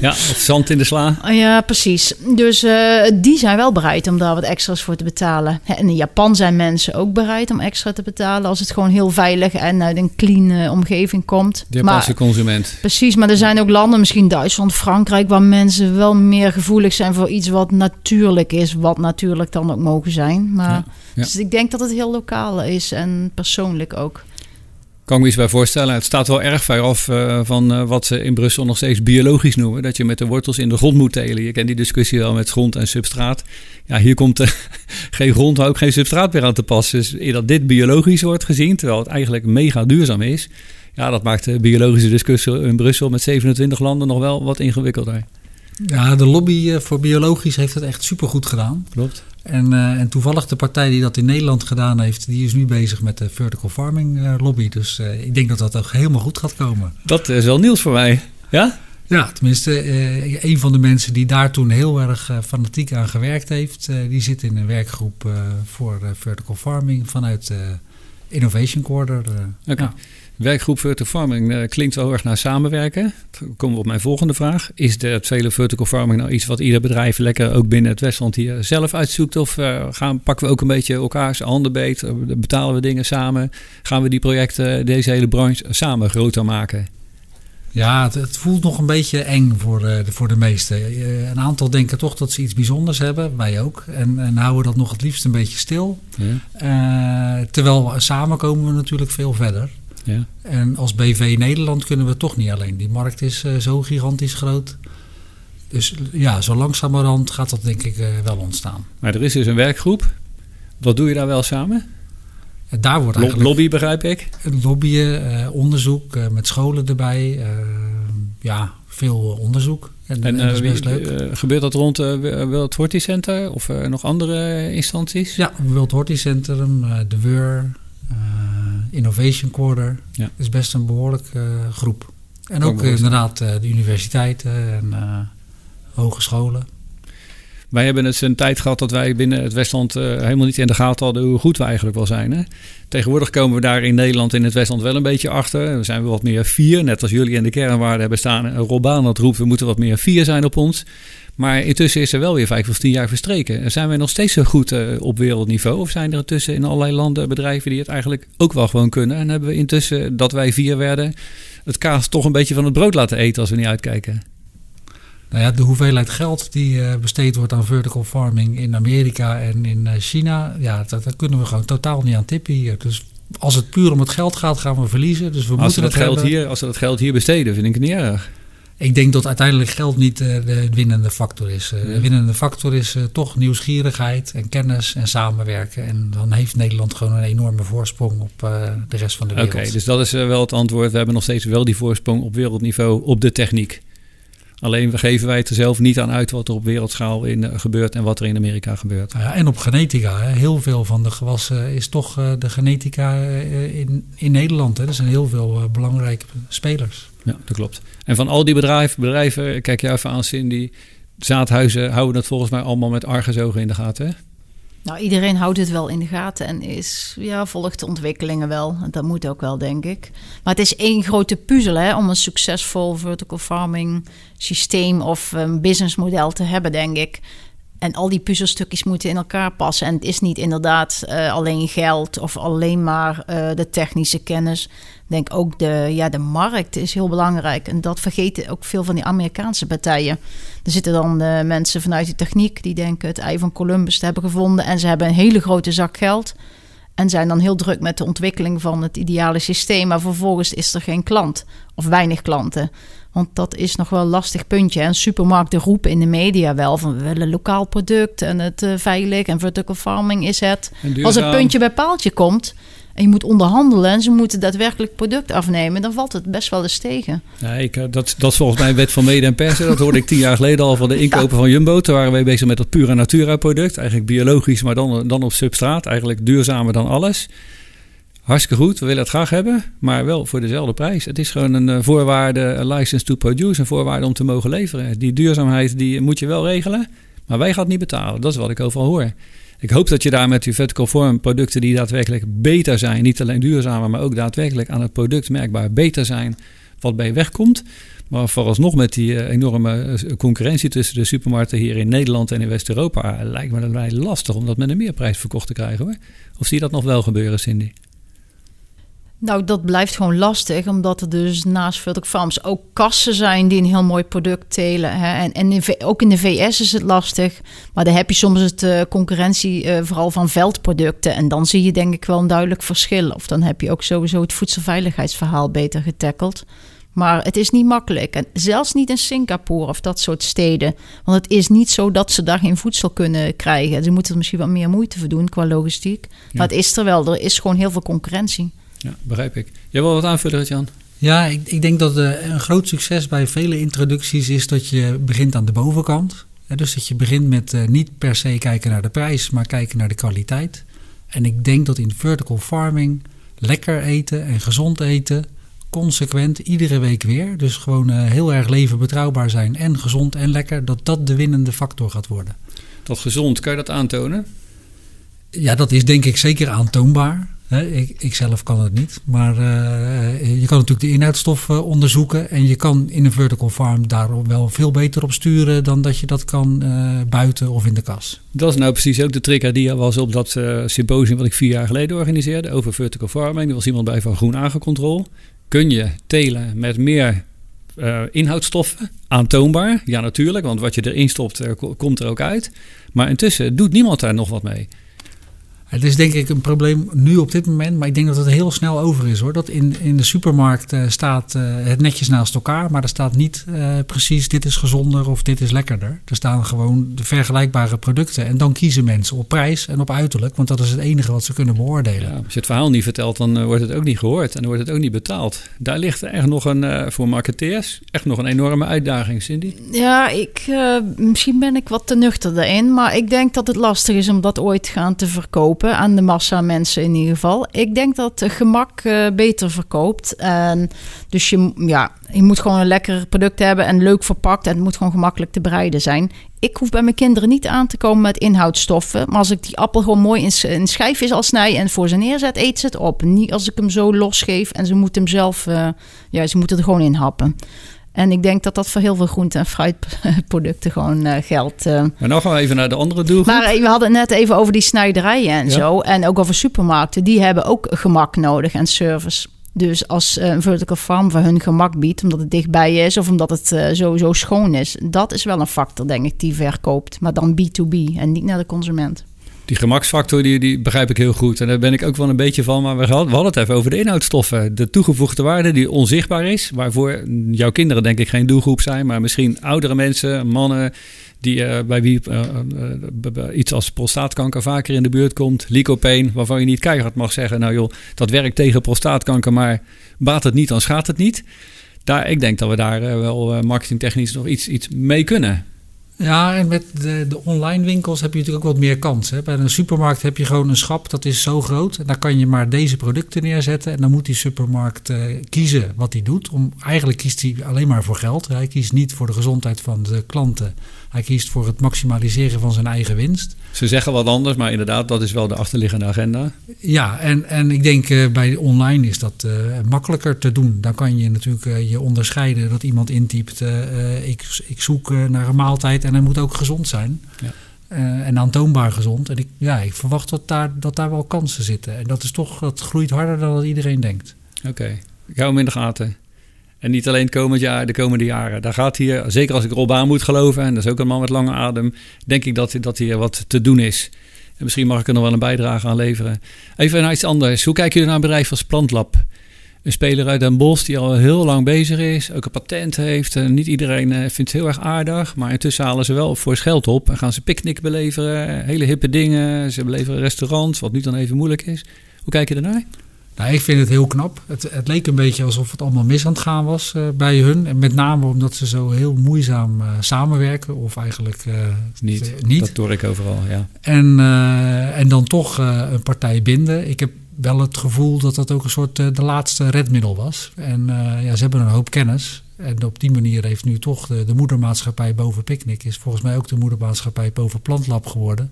ja, of zand in de sla. Ja, precies. Dus uh, die zijn wel bereid om daar wat extra's voor te betalen. En in Japan zijn mensen ook bereid om extra te betalen als het gewoon heel veilig en uit een clean uh, omgeving komt. De Japanse consument. Precies, maar er zijn ook landen, misschien Duitsland, Frankrijk, waar mensen wel meer gevoelig zijn voor iets wat natuurlijk is, wat natuurlijk dan ook mogen zijn. Maar ja, ja. Dus ik denk dat het heel lokaal is en persoonlijk ook kan ik me iets bij voorstellen. Het staat wel erg ver af uh, van uh, wat ze in Brussel nog steeds biologisch noemen. Dat je met de wortels in de grond moet telen. Je kent die discussie wel met grond en substraat. Ja, hier komt er geen grond, maar ook geen substraat meer aan te passen. Dus dat dit biologisch wordt gezien, terwijl het eigenlijk mega duurzaam is. Ja, dat maakt de biologische discussie in Brussel met 27 landen nog wel wat ingewikkelder. Ja, de lobby eh, voor biologisch heeft het echt supergoed gedaan. Klopt. En, uh, en toevallig de partij die dat in Nederland gedaan heeft, die is nu bezig met de vertical farming uh, lobby. Dus uh, ik denk dat dat ook helemaal goed gaat komen. Dat is wel nieuws voor mij. Ja? Ja, tenminste, een van de mensen die daar toen heel erg fanatiek aan gewerkt heeft, die zit in een werkgroep voor vertical farming vanuit Innovation Quarter. Oké. Ja. Werkgroep Vertical Farming uh, klinkt wel erg naar samenwerken. Dan komen we op mijn volgende vraag. Is de vele vertical farming nou iets wat ieder bedrijf lekker ook binnen het Westland hier zelf uitzoekt? Of uh, gaan, pakken we ook een beetje elkaars handen beet? Betalen we dingen samen? Gaan we die projecten, deze hele branche samen groter maken? Ja, het, het, voelt nog een beetje eng voor, de, voor de meesten. een aantal denken toch dat ze iets bijzonders hebben, wij ook. En, en houden dat nog het liefst een beetje stil. Ja. terwijl samen komen we natuurlijk veel verder. Ja. En als BV Nederland kunnen we toch niet alleen. Die markt is uh, zo gigantisch groot. Dus ja, zo langzamerhand gaat dat denk ik uh, wel ontstaan. Maar er is dus een werkgroep. Wat doe je daar wel samen? En daar wordt eigenlijk... Lobby begrijp ik? Lobbyen, uh, onderzoek met scholen erbij. ja, veel onderzoek. En, en, en dat is best leuk. gebeurt dat rond het World Horti Center of nog andere instanties? Ja, World Horti Centrum, de WUR, Innovation Quarter. Ja. is best een behoorlijke groep. En ook inderdaad de universiteiten en hogescholen. Wij hebben het een tijd gehad dat wij binnen het Westland uh, helemaal niet in de gaten hadden hoe goed we eigenlijk wel zijn. Hè? Tegenwoordig komen we daar in Nederland in het Westland wel een beetje achter. We zijn wat meer vier, net als jullie in de kernwaarden hebben staan. Robaan dat roept, we moeten wat meer vier zijn op ons. Maar intussen is er wel weer vijf of tien jaar verstreken. Zijn wij nog steeds zo goed uh, op wereldniveau? Of zijn er intussen in allerlei landen bedrijven die het eigenlijk ook wel gewoon kunnen? En hebben we intussen, dat wij vier werden, het kaas toch een beetje van het brood laten eten als we niet uitkijken? Nou ja, de hoeveelheid geld die uh, besteed wordt aan vertical farming in Amerika en in uh, China, ja, dat, dat, kunnen we gewoon totaal niet aan tippen hier. Dus als het puur om het geld gaat, gaan we verliezen. Dus we als moeten het geld hier, Als we dat geld hier besteden, vind ik het niet erg. Ik denk dat uiteindelijk geld niet uh, de winnende factor is. De winnende factor is toch nieuwsgierigheid en kennis en samenwerken. En dan heeft Nederland gewoon een enorme voorsprong op de rest van de wereld. Oké, dus dat is wel het antwoord. We hebben nog steeds wel die voorsprong op wereldniveau op de techniek. Alleen we geven wij het er zelf niet aan uit wat er op wereldschaal in uh, gebeurt en wat er in Amerika gebeurt. Ja, en op genetica. Hè. Heel veel van de gewassen is toch uh, de genetica uh, in, in Nederland. Hè. Er zijn heel veel belangrijke spelers. Ja, dat klopt. En van al die bedrijven, bedrijven kijk jij even aan Cindy, zaadhuizen houden dat volgens mij allemaal met argusogen in de gaten. Hè? Nou, iedereen houdt het wel in de gaten en is, ja, volgt de ontwikkelingen wel. Dat moet ook wel, denk ik. Maar het is één grote puzzel hè, om een succesvol vertical farming systeem of um, businessmodel te hebben, denk ik. En al die puzzelstukjes moeten in elkaar passen. En het is niet inderdaad uh, alleen geld of alleen maar uh, de technische kennis. Ik denk ook de, ja, de markt is heel belangrijk. En dat vergeten ook veel van die Amerikaanse partijen. Er zitten dan uh, mensen vanuit de techniek die denken het ei van Columbus te hebben gevonden. En ze hebben een hele grote zak geld. En zijn dan heel druk met de ontwikkeling van het ideale systeem. Maar vervolgens is er geen klant of weinig klanten. Want dat is nog wel een lastig puntje. En supermarkten roepen in de media wel van we willen lokaal product en het uh, veilig en vertical farming is het. Als het puntje bij paaltje komt en je moet onderhandelen en ze moeten daadwerkelijk product afnemen, dan valt het best wel eens tegen. Ja, ik, eh, dat, dat is volgens mij wet van mede en persen. Dat hoorde ik tien jaar geleden al van de inkopen van Jumbo. Toen waren wij bezig met dat pure natura product. Eigenlijk biologisch, maar dan, dan op substraat. Eigenlijk duurzamer dan alles. Hartstikke goed, we willen het graag hebben, maar wel voor dezelfde prijs. Het is gewoon een eh, voorwaarde, een license to produce, een voorwaarde om te mogen leveren. Die duurzaamheid die moet je wel regelen, maar wij gaan het niet betalen. Dat is wat ik overal hoor. Ik hoop dat je daar met je vertical farm producten die daadwerkelijk beter zijn, niet alleen duurzamer, maar ook daadwerkelijk aan het product merkbaar beter zijn, wat bij wegkomt. Maar vooralsnog met die eh, enorme eh, concurrentie tussen de supermarkten hier in Nederland en in West-Europa, lijkt me dat mij lastig om dat met een meerprijs verkocht te krijgen hoor. Of zie je dat nog wel gebeuren, Cindy? Nou, dat blijft gewoon lastig, omdat er dus naast Vertical Farms ook kassen zijn die een heel mooi product telen. Hè? En, en in, ook in de VS is het lastig, maar dan heb je soms het uh, concurrentie uh, vooral van veldproducten. En dan zie je denk ik wel een duidelijk verschil. Of dan heb je ook sowieso het voedselveiligheidsverhaal beter getackeld. Maar het is niet makkelijk. En zelfs niet in Singapore of dat soort steden. Want het is niet zo dat ze daar geen voedsel kunnen krijgen. Ze moeten er misschien wat meer moeite voor doen qua logistiek. Ja. Maar het is er wel. Er is gewoon heel veel concurrentie. Ja, begrijp ik. Jij wil wat aanvullen, Jan? Ja, ik, ik denk dat uh, een groot succes bij vele introducties is dat je begint aan de bovenkant. dus dat je begint met uh, niet per se kijken naar de prijs, maar kijken naar de kwaliteit. En ik denk dat in vertical farming lekker eten en gezond eten, consequent, iedere week weer. Dus gewoon uh, heel erg leven betrouwbaar zijn en gezond en lekker, dat dat de winnende factor gaat worden. Dat gezond, kan je dat aantonen? Ja, dat is denk ik zeker aantoonbaar ik, ik, zelf kan het niet. Maar uh, je kan natuurlijk de inhoudstoffen onderzoeken. En je kan in een vertical farm daar wel veel beter op sturen dan dat je dat kan uh, buiten of in de kas. Dat is nou precies ook de trigger die was op dat symposium wat ik vier jaar geleden organiseerde over vertical farming. Er was iemand bij van Groen Aangecontrol. Kun je telen met meer inhoudstoffen? Aantoonbaar? Ja, natuurlijk. Want wat je erin stopt, komt er ook uit. Maar intussen doet niemand daar nog wat mee. Het is denk ik een probleem nu op dit moment, maar ik denk dat het heel snel over is hoor. Dat in, in de supermarkt uh, staat uh, het netjes naast elkaar, maar er staat niet uh, precies dit is gezonder of dit is lekkerder. Er staan gewoon de vergelijkbare producten en dan kiezen mensen op prijs en op uiterlijk, want dat is het enige wat ze kunnen beoordelen. Ja, als je het verhaal niet vertelt, dan wordt het ook niet gehoord en dan wordt het ook niet betaald. Daar ligt echt nog een, voor marketeers, echt nog een enorme uitdaging, Cindy. Ja, ik, misschien ben ik wat te nuchter daarin, maar ik denk dat het lastig is om dat ooit gaan te verkopen aan de massa mensen in ieder geval. Ik denk dat gemak uh, beter verkoopt. En dus je, ja, je moet gewoon een lekker product hebben en leuk verpakt. En het moet gewoon gemakkelijk te bereiden zijn. Ik hoef bij mijn kinderen niet aan te komen met inhoudstoffen. Maar als ik die appel gewoon mooi in, in schijfjes al snij en voor ze neerzet, eet ze het op. Niet als ik hem zo losgeef en ze moeten hem zelf, uh, ja, ze moeten er gewoon in happen. En ik denk dat dat voor heel veel groente- en fruitproducten gewoon uh, geldt. Uh. Maar nog gaan we even naar de andere doelgroep. Maar eh, we hadden het net even over die snijderijen en zo. En ook over supermarkten. Die hebben ook gemak nodig en service. Dus als een vertical farm voor hun gemak biedt, omdat het dichtbij is of omdat het sowieso schoon is, dat is wel een factor, denk ik, die verkoopt. Maar dan B2B en niet naar de consument die gemaksfactor die, die begrijp ik heel goed. En daar ben ik ook wel een beetje van. Maar we hadden, het even over de inhoudstoffen. De toegevoegde waarde die onzichtbaar is. Waarvoor jouw kinderen denk ik geen doelgroep zijn. Maar misschien oudere mensen, mannen... Die, uh, bij wie uh, uh, iets als prostaatkanker vaker in de buurt komt. Lycopene, waarvan je niet keihard mag zeggen... nou joh, dat werkt tegen prostaatkanker, maar baat het niet, dan schaadt het niet. Daar, ik denk dat we daar wel marketingtechnisch nog iets, iets mee kunnen. Ja, en met de, de, online winkels heb je natuurlijk ook wat meer kans. Hè. Bij een supermarkt heb je gewoon een schap dat is zo groot. En daar kan je maar deze producten neerzetten. En dan moet die supermarkt uh, kiezen wat hij doet. Om, eigenlijk kiest hij alleen maar voor geld. Hij kiest niet voor de gezondheid van de klanten. Hij kiest voor het maximaliseren van zijn eigen winst. Ze zeggen wat anders, maar inderdaad, dat is wel de achterliggende agenda. Ja, en, en ik denk uh, bij online is dat uh, makkelijker te doen. Dan kan je natuurlijk uh, je onderscheiden dat iemand intypt: ik, ik zoek naar een maaltijd en hij moet ook gezond zijn. Ja. en aantoonbaar gezond. En ik, ja, ik verwacht dat daar, dat daar wel kansen zitten. En dat is toch, dat groeit harder dan dat iedereen denkt. Oké, okay. ik hou hem in de gaten. En niet alleen komend jaar, de komende jaren. Daar gaat hier, zeker als ik Rob aan moet geloven, en dat is ook een man met lange adem, denk ik dat, dat hier wat te doen is. En misschien mag ik er nog wel een bijdrage aan leveren. Even naar iets anders. Hoe kijken jullie naar een bedrijf als Plantlab? Een speler uit Den Bosch die al heel lang bezig is, ook een patent heeft. Niet iedereen eh, vindt het heel erg aardig, maar intussen halen ze wel voor geld op en gaan ze picknick beleveren. Hele hippe dingen. Ze beleveren restaurants, wat nu dan even moeilijk is. Hoe kijk je ernaar? Nou, ik vind het heel knap. Het, het, leek een beetje alsof het allemaal mis aan het gaan was uh, bij hun. En met name omdat ze zo heel moeizaam uh, samenwerken. Of eigenlijk uh, niet. niet. Dat hoor ik overal, ja. En, en dan toch een partij binden. Ik heb wel het gevoel dat dat ook een soort de laatste redmiddel was. En ja, ze hebben een hoop kennis. En op die manier heeft nu toch de, de moedermaatschappij boven Picnic... is volgens mij ook de moedermaatschappij boven Plantlab geworden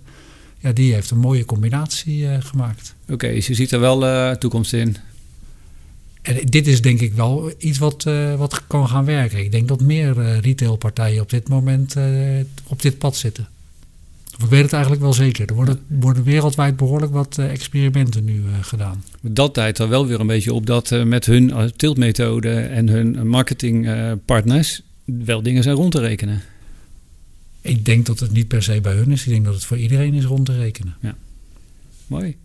ja, die heeft een mooie combinatie uh, gemaakt. Oké, dus je ziet er wel uh, toekomst in. En dit is denk ik wel iets wat, uh, wat kan gaan werken. Ik denk dat meer retailpartijen op dit moment op dit pad zitten. Of ik weet het eigenlijk wel zeker. Er worden, worden wereldwijd behoorlijk wat experimenten nu gedaan. Dat tijd er wel weer een beetje op dat met hun tiltmethode en hun marketingpartners wel dingen zijn rond te rekenen. Ik denk dat het niet per se bij hun is. Ik denk dat het voor iedereen is rond te rekenen. Ja, mooi.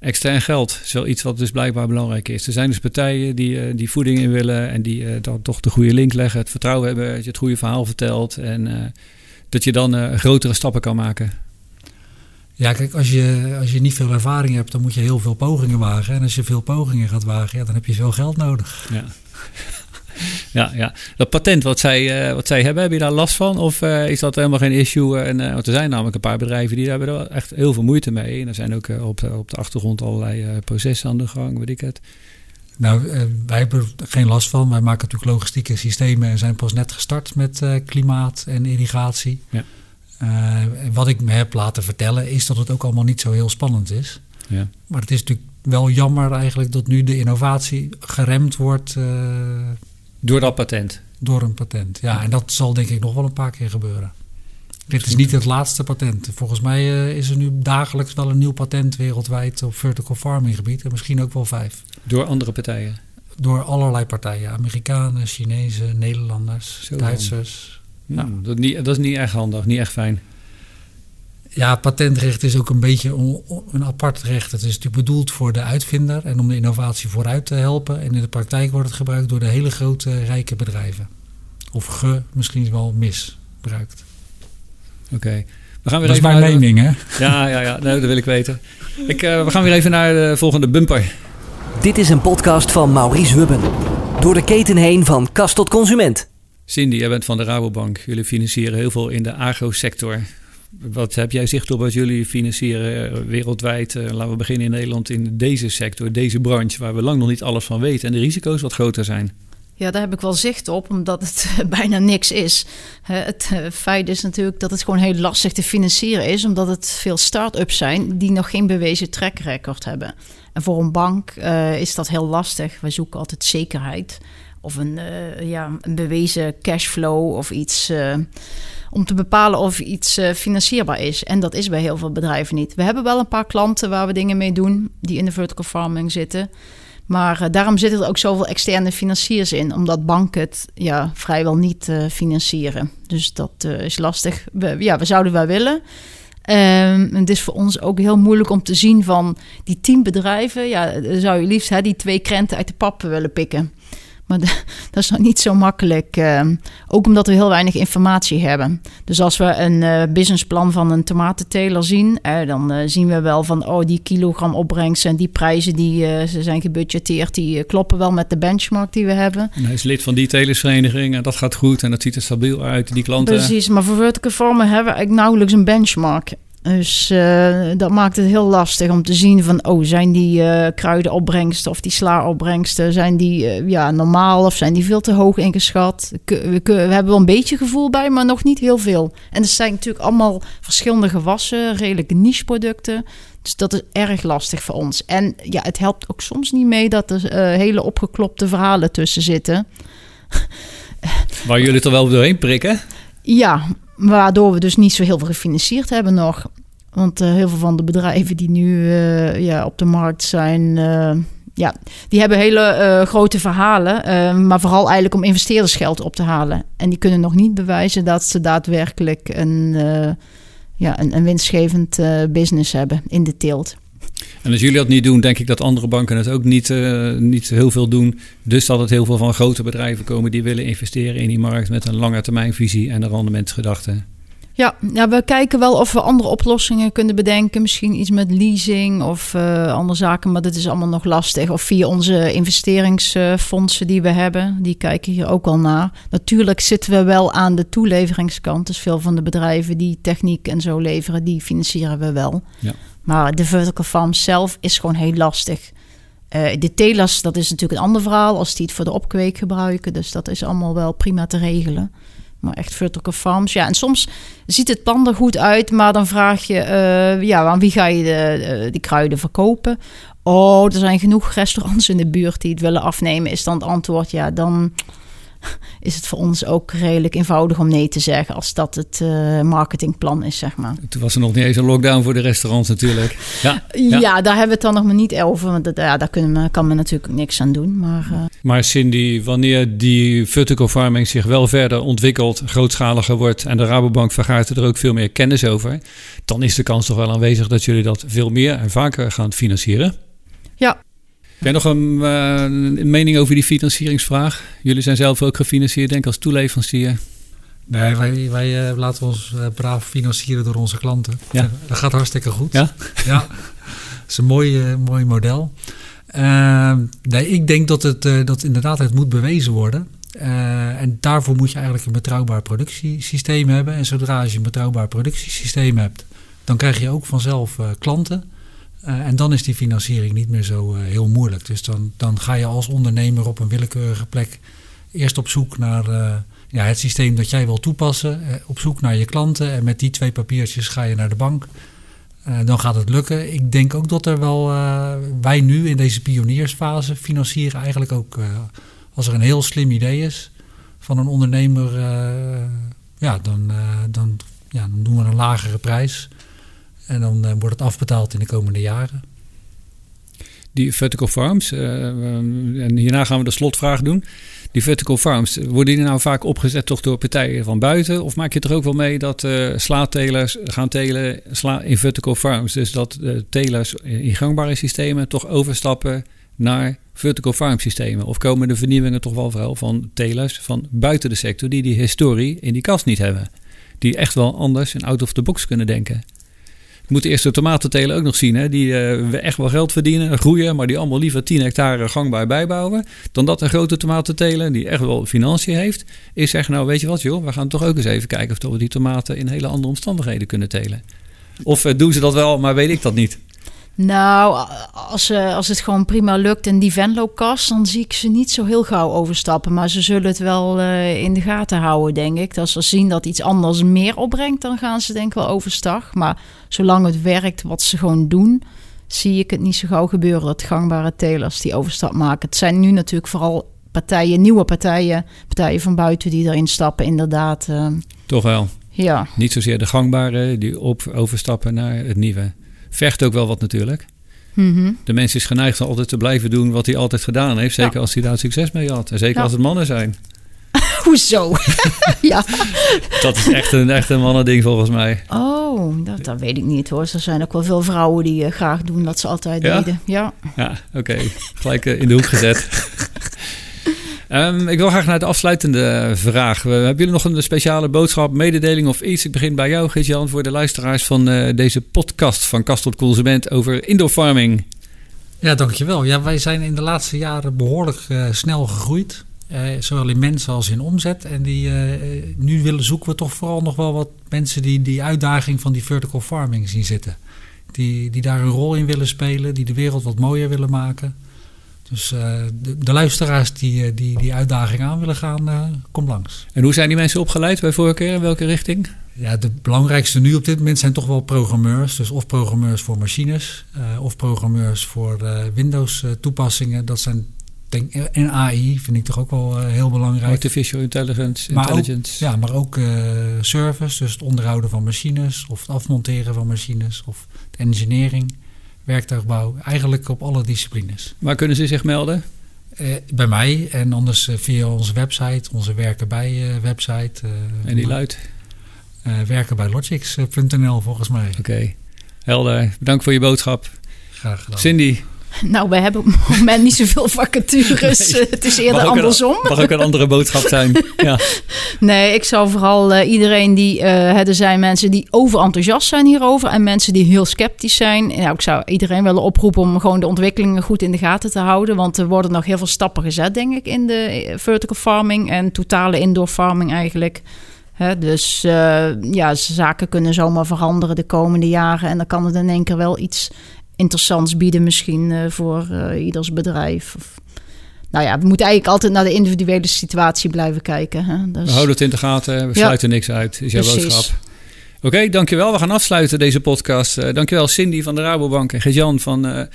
Extern geld is wel iets wat dus blijkbaar belangrijk is. Er zijn dus partijen die, uh, die voeding in willen en die uh, dan toch de goede link leggen, het vertrouwen hebben dat je het goede verhaal vertelt en uh, dat je dan grotere stappen kan maken. Ja, kijk, als je, als je niet veel ervaring hebt, dan moet je heel veel pogingen wagen. En als je veel pogingen gaat wagen, ja, dan heb je veel geld nodig. Ja. Ja, ja. Dat patent wat zij, uh, wat zij hebben, heb je daar last van? Of uh, is dat helemaal geen issue? En, uh, want er zijn namelijk een paar bedrijven die hebben er echt heel veel moeite mee. En er zijn ook op, op de achtergrond allerlei processen aan de gang, weet ik het. Nou, wij hebben er geen last van. Wij maken natuurlijk logistieke systemen en zijn pas net gestart met klimaat en irrigatie. Ja. wat ik me heb laten vertellen is dat het ook allemaal niet zo heel spannend is. Ja. Maar het is natuurlijk wel jammer eigenlijk dat nu de innovatie geremd wordt door dat patent? Door een patent, ja. En dat zal denk ik nog wel een paar keer gebeuren. Dit is niet het laatste patent. Volgens mij uh, is er nu dagelijks wel een nieuw patent wereldwijd op vertical farming gebied. En misschien ook wel vijf. Door andere partijen? Door allerlei partijen. Amerikanen, Chinezen, Nederlanders, Zo Duitsers. Ja. dat, niet, dat is niet echt handig, niet echt fijn. Ja, patentrecht is ook een beetje een apart recht. Het is natuurlijk bedoeld voor de uitvinder en om de innovatie vooruit te helpen. En in de praktijk wordt het gebruikt door de hele grote rijke bedrijven. Of ge, misschien wel misbruikt. Oké. We gaan weer dat even is mijn mening, hè? Ja, ja, ja. dat wil ik weten. Ik, uh, we gaan weer even naar de volgende bumper. Dit is een podcast van Maurice Wubben. Door de keten heen van kast tot consument. Cindy, jij bent van de Rabobank. Jullie financieren heel veel in de agrosector. Wat heb jij zicht op wat jullie financieren eh, wereldwijd? Uh, laten we beginnen in Nederland in deze sector, deze branche, waar we lang nog niet alles van weten en de risico's wat groter zijn. Ja, daar heb ik wel zicht op, omdat het bijna niks is. Het eh, feit is natuurlijk dat het gewoon heel lastig te financieren is, omdat het veel start-ups zijn die nog geen bewezen track record hebben. En voor een bank is dat heel lastig. Wij zoeken altijd zekerheid of een, ja, een bewezen cashflow of iets om te bepalen of iets financierbaar is. En dat is bij heel veel bedrijven niet. We hebben wel een paar klanten waar we dingen mee doen die in de vertical farming zitten. Maar uh, daarom zitten er ook zoveel externe financiers in, omdat banken het ja, vrijwel niet uh, financieren. Dus dat is lastig. We, ja, we zouden wel willen. Um, het is voor ons ook heel moeilijk om te zien van die tien bedrijven. Ja, zou je liefst hè, die twee krenten uit de pap willen pikken. Maar dat is nog niet zo makkelijk. Uh, ook omdat we heel weinig informatie hebben. Dus als we een uh, businessplan van een tomatenteler zien, uh, dan eh, zien we wel van oh, die kilogram opbrengst en die prijzen die ze zijn gebudgeteerd, die kloppen wel met de benchmark die we hebben. En hij is lid van die telersvereniging en dat gaat goed en dat ziet er stabiel uit, die klanten. Precies, maar voor vertical farmen hebben we eigenlijk nauwelijks een benchmark. Dus uh, dat maakt het heel lastig om te zien van, oh, zijn die uh, kruidenopbrengsten of die slaaopbrengsten, zijn die uh, ja, normaal of zijn die veel te hoog ingeschat? We, we, hebben wel een beetje gevoel bij, maar nog niet heel veel. En het zijn natuurlijk allemaal verschillende gewassen, redelijke niche-producten. Dus dat is erg lastig voor ons. En ja, het helpt ook soms niet mee dat er hele opgeklopte verhalen tussen zitten. Waar jullie er wel doorheen prikken? Ja, Waardoor we dus niet zo heel veel gefinancierd hebben nog. Want uh, heel veel van de bedrijven die nu uh, ja, op de markt zijn, uh, ja, die hebben hele grote verhalen. maar vooral eigenlijk om investeerdersgeld op te halen. En die kunnen nog niet bewijzen dat ze daadwerkelijk een, ja, een, een winstgevend business hebben in de teelt. En als jullie dat niet doen, denk ik dat andere banken het ook niet, uh, niet heel veel doen. Dus dat het heel veel van grote bedrijven komen die willen investeren in die markt met een lange termijnvisie en een rendementsgedachte. Ja, ja, we kijken wel of we andere oplossingen kunnen bedenken. Misschien iets met leasing of uh, andere zaken, maar dat is allemaal nog lastig. Of via onze investeringsfondsen die we hebben, die kijken hier ook al naar. Natuurlijk zitten we wel aan de toeleveringskant. Dus veel van de bedrijven die techniek en zo leveren, die financieren we wel. Ja. Maar de vertical farm zelf is gewoon heel lastig. Uh, de telers, dat is natuurlijk een ander verhaal als die het voor de opkweek gebruiken. Dus dat is allemaal wel prima te regelen. Maar echt vertical farms, ja. En soms ziet het plan er goed uit, maar dan vraag je, uh, ja, aan wie ga je de, uh, die kruiden verkopen? Oh, er zijn genoeg restaurants in de buurt die het willen afnemen. Is dan het antwoord, ja, dan is het voor ons ook redelijk eenvoudig om nee te zeggen als dat het uh, marketingplan is, zeg maar. Toen was er nog niet eens een lockdown voor de restaurants natuurlijk. Ja, ja. ja daar hebben we het dan nog maar niet over, want dat, ja, daar kunnen we, kan men natuurlijk niks aan doen. Maar, uh... maar Cindy, wanneer die vertical farming zich wel verder ontwikkelt, grootschaliger wordt en de Rabobank vergaart er ook veel meer kennis over, dan is de kans toch wel aanwezig dat jullie dat veel meer en vaker gaan financieren? Ja, heb jij nog een, uh, een, mening over die financieringsvraag? Jullie zijn zelf ook gefinancierd, denk ik, als toeleverancier. Nee, wij, wij uh, laten ons uh, braaf financieren door onze klanten. Ja. Dat gaat hartstikke goed. Ja? Ja, dat is een mooi, mooi model. Ehm, nee, ik denk dat het dat inderdaad het moet bewezen worden. en daarvoor moet je eigenlijk een betrouwbaar productiesysteem hebben. En zodra je een betrouwbaar productiesysteem hebt, dan krijg je ook vanzelf klanten. Uh, en dan is die financiering niet meer zo uh, heel moeilijk. Dus dan, dan ga je als ondernemer op een willekeurige plek eerst op zoek naar uh, ja, het systeem dat jij wil toepassen. op zoek naar je klanten. En met die twee papiertjes ga je naar de bank. dan gaat het lukken. Ik denk ook dat er wel, wij nu in deze pioniersfase financieren eigenlijk ook als er een heel slim idee is van een ondernemer. ja, dan, dan, ja, dan doen we een lagere prijs. En dan uh, wordt het afbetaald in de komende jaren. die vertical farms, uh, en hierna gaan we de slotvraag doen. Die vertical farms, worden die nou vaak opgezet toch door partijen van buiten? Of maak je er ook wel mee dat uh, gaan telen sla in vertical farms? Dus dat telers in gangbare systemen toch overstappen naar vertical farm systemen? Of komen de vernieuwingen toch wel vooral van telers van buiten de sector die die historie in die kast niet hebben? Die echt wel anders en out of the box kunnen denken. We moeten eerst de tomatentelen ook nog zien. Hè? Die uh, echt wel geld verdienen, groeien, maar die allemaal liever 10 hectare gangbaar bijbouwen. Dan dat een grote tomatentelen, die echt wel financiën heeft, is zeggen: Nou, weet je wat, joh, we gaan toch ook eens even kijken of we die tomaten in hele andere omstandigheden kunnen telen. Of uh, doen ze dat wel, maar weet ik dat niet. Nou, als, uh, als het gewoon prima lukt in die Venlo-kast, dan zie ik ze niet zo heel gauw overstappen. Maar ze zullen het wel uh, in de gaten houden, denk ik. Als ze zien dat iets anders meer opbrengt, dan gaan ze denk ik wel overstag. Maar zolang het werkt wat ze gewoon doen, zie ik het niet zo gauw gebeuren dat gangbare telers die overstap maken. Het zijn nu natuurlijk vooral partijen, nieuwe partijen, partijen van buiten die erin stappen, inderdaad. Uh, Toch wel? Ja. Niet zozeer de gangbare die op, overstappen naar het nieuwe vergt ook wel wat natuurlijk. -hmm. De mens is geneigd altijd te blijven doen wat hij altijd gedaan heeft. Zeker ja. als hij daar succes mee had. En zeker ja. als het mannen zijn. Hoezo? ja. Dat is echt een, echt een mannending volgens mij. Oh, dat, dat weet ik niet hoor. Er zijn ook wel veel vrouwen die uh, graag doen wat ze altijd ja? deden. Ja, ja oké. Okay. Gelijk uh, in de hoek gezet. Um, ik wil graag naar de afsluitende vraag. Hebben jullie nog een speciale boodschap, mededeling of iets? Ik begin bij jou, Geert-Jan, voor de luisteraars van uh, deze podcast van Kast tot Consument over indoor farming. Ja, dankjewel. Ja, wij zijn in de laatste jaren behoorlijk uh, snel gegroeid. Uh, zowel in mensen als in omzet. En die, nu willen, zoeken we toch vooral nog wel wat mensen die die uitdaging van die vertical farming zien zitten. Die, die daar een rol in willen spelen, die de wereld wat mooier willen maken. Dus uh, de, de, luisteraars die, die die uitdaging aan willen gaan, uh, kom langs. En hoe zijn die mensen opgeleid bij voorkeur? In welke richting? Ja, de belangrijkste nu op dit moment zijn toch wel programmeurs. Dus of programmeurs voor machines, of programmeurs voor Windows toepassingen. Dat zijn denk, en AI vind ik toch ook wel heel belangrijk. Artificial intelligence. Maar intelligence. Ook, ja, maar ook service, dus het onderhouden van machines, of het afmonteren van machines, of de engineering werktuigbouw, eigenlijk op alle disciplines. Waar kunnen ze zich melden? Uh, bij mij en anders uh, via onze website, onze werken bij uh, website. en die luidt? werken bij logics.nl volgens mij. Oké, okay. helder. Bedankt voor je boodschap. Graag gedaan. Cindy. Nou, we hebben op het moment niet zoveel vacatures. Nee. Het is eerder mag andersom. Een, mag ook een andere boodschap zijn. ja. Nee, ik zou vooral uh, iedereen die... Uh, er zijn mensen die overenthousiast zijn hierover... en mensen die heel sceptisch zijn. Nou, ik zou iedereen willen oproepen om gewoon de ontwikkelingen goed in de gaten te houden. Want er worden nog heel veel stappen gezet, denk ik, in de vertical farming... en totale indoor farming eigenlijk... He, dus uh, ja, zaken kunnen zomaar veranderen de komende jaren. En dan kan het in één keer wel iets interessants bieden misschien uh, voor uh, ieders bedrijf. Of, nou ja, we moeten eigenlijk altijd naar de individuele situatie blijven kijken. Hè? Dus, we houden het in de gaten, we sluiten ja, niks uit, is jouw boodschap. Oké, okay, dankjewel. We gaan afsluiten deze podcast. Uh, dankjewel Cindy van de Rabobank en Gert-Jan van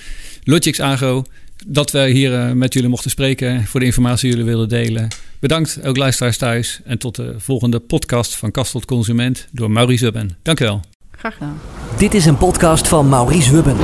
Logix Agro. Dat we hier met jullie mochten spreken, voor de informatie die jullie willen delen. Bedankt ook luisteraars thuis. En tot de volgende podcast van Kast tot Consument door Maurice Zubben. Dankjewel. Graag gedaan. Dit is een podcast van Maurice Wubben.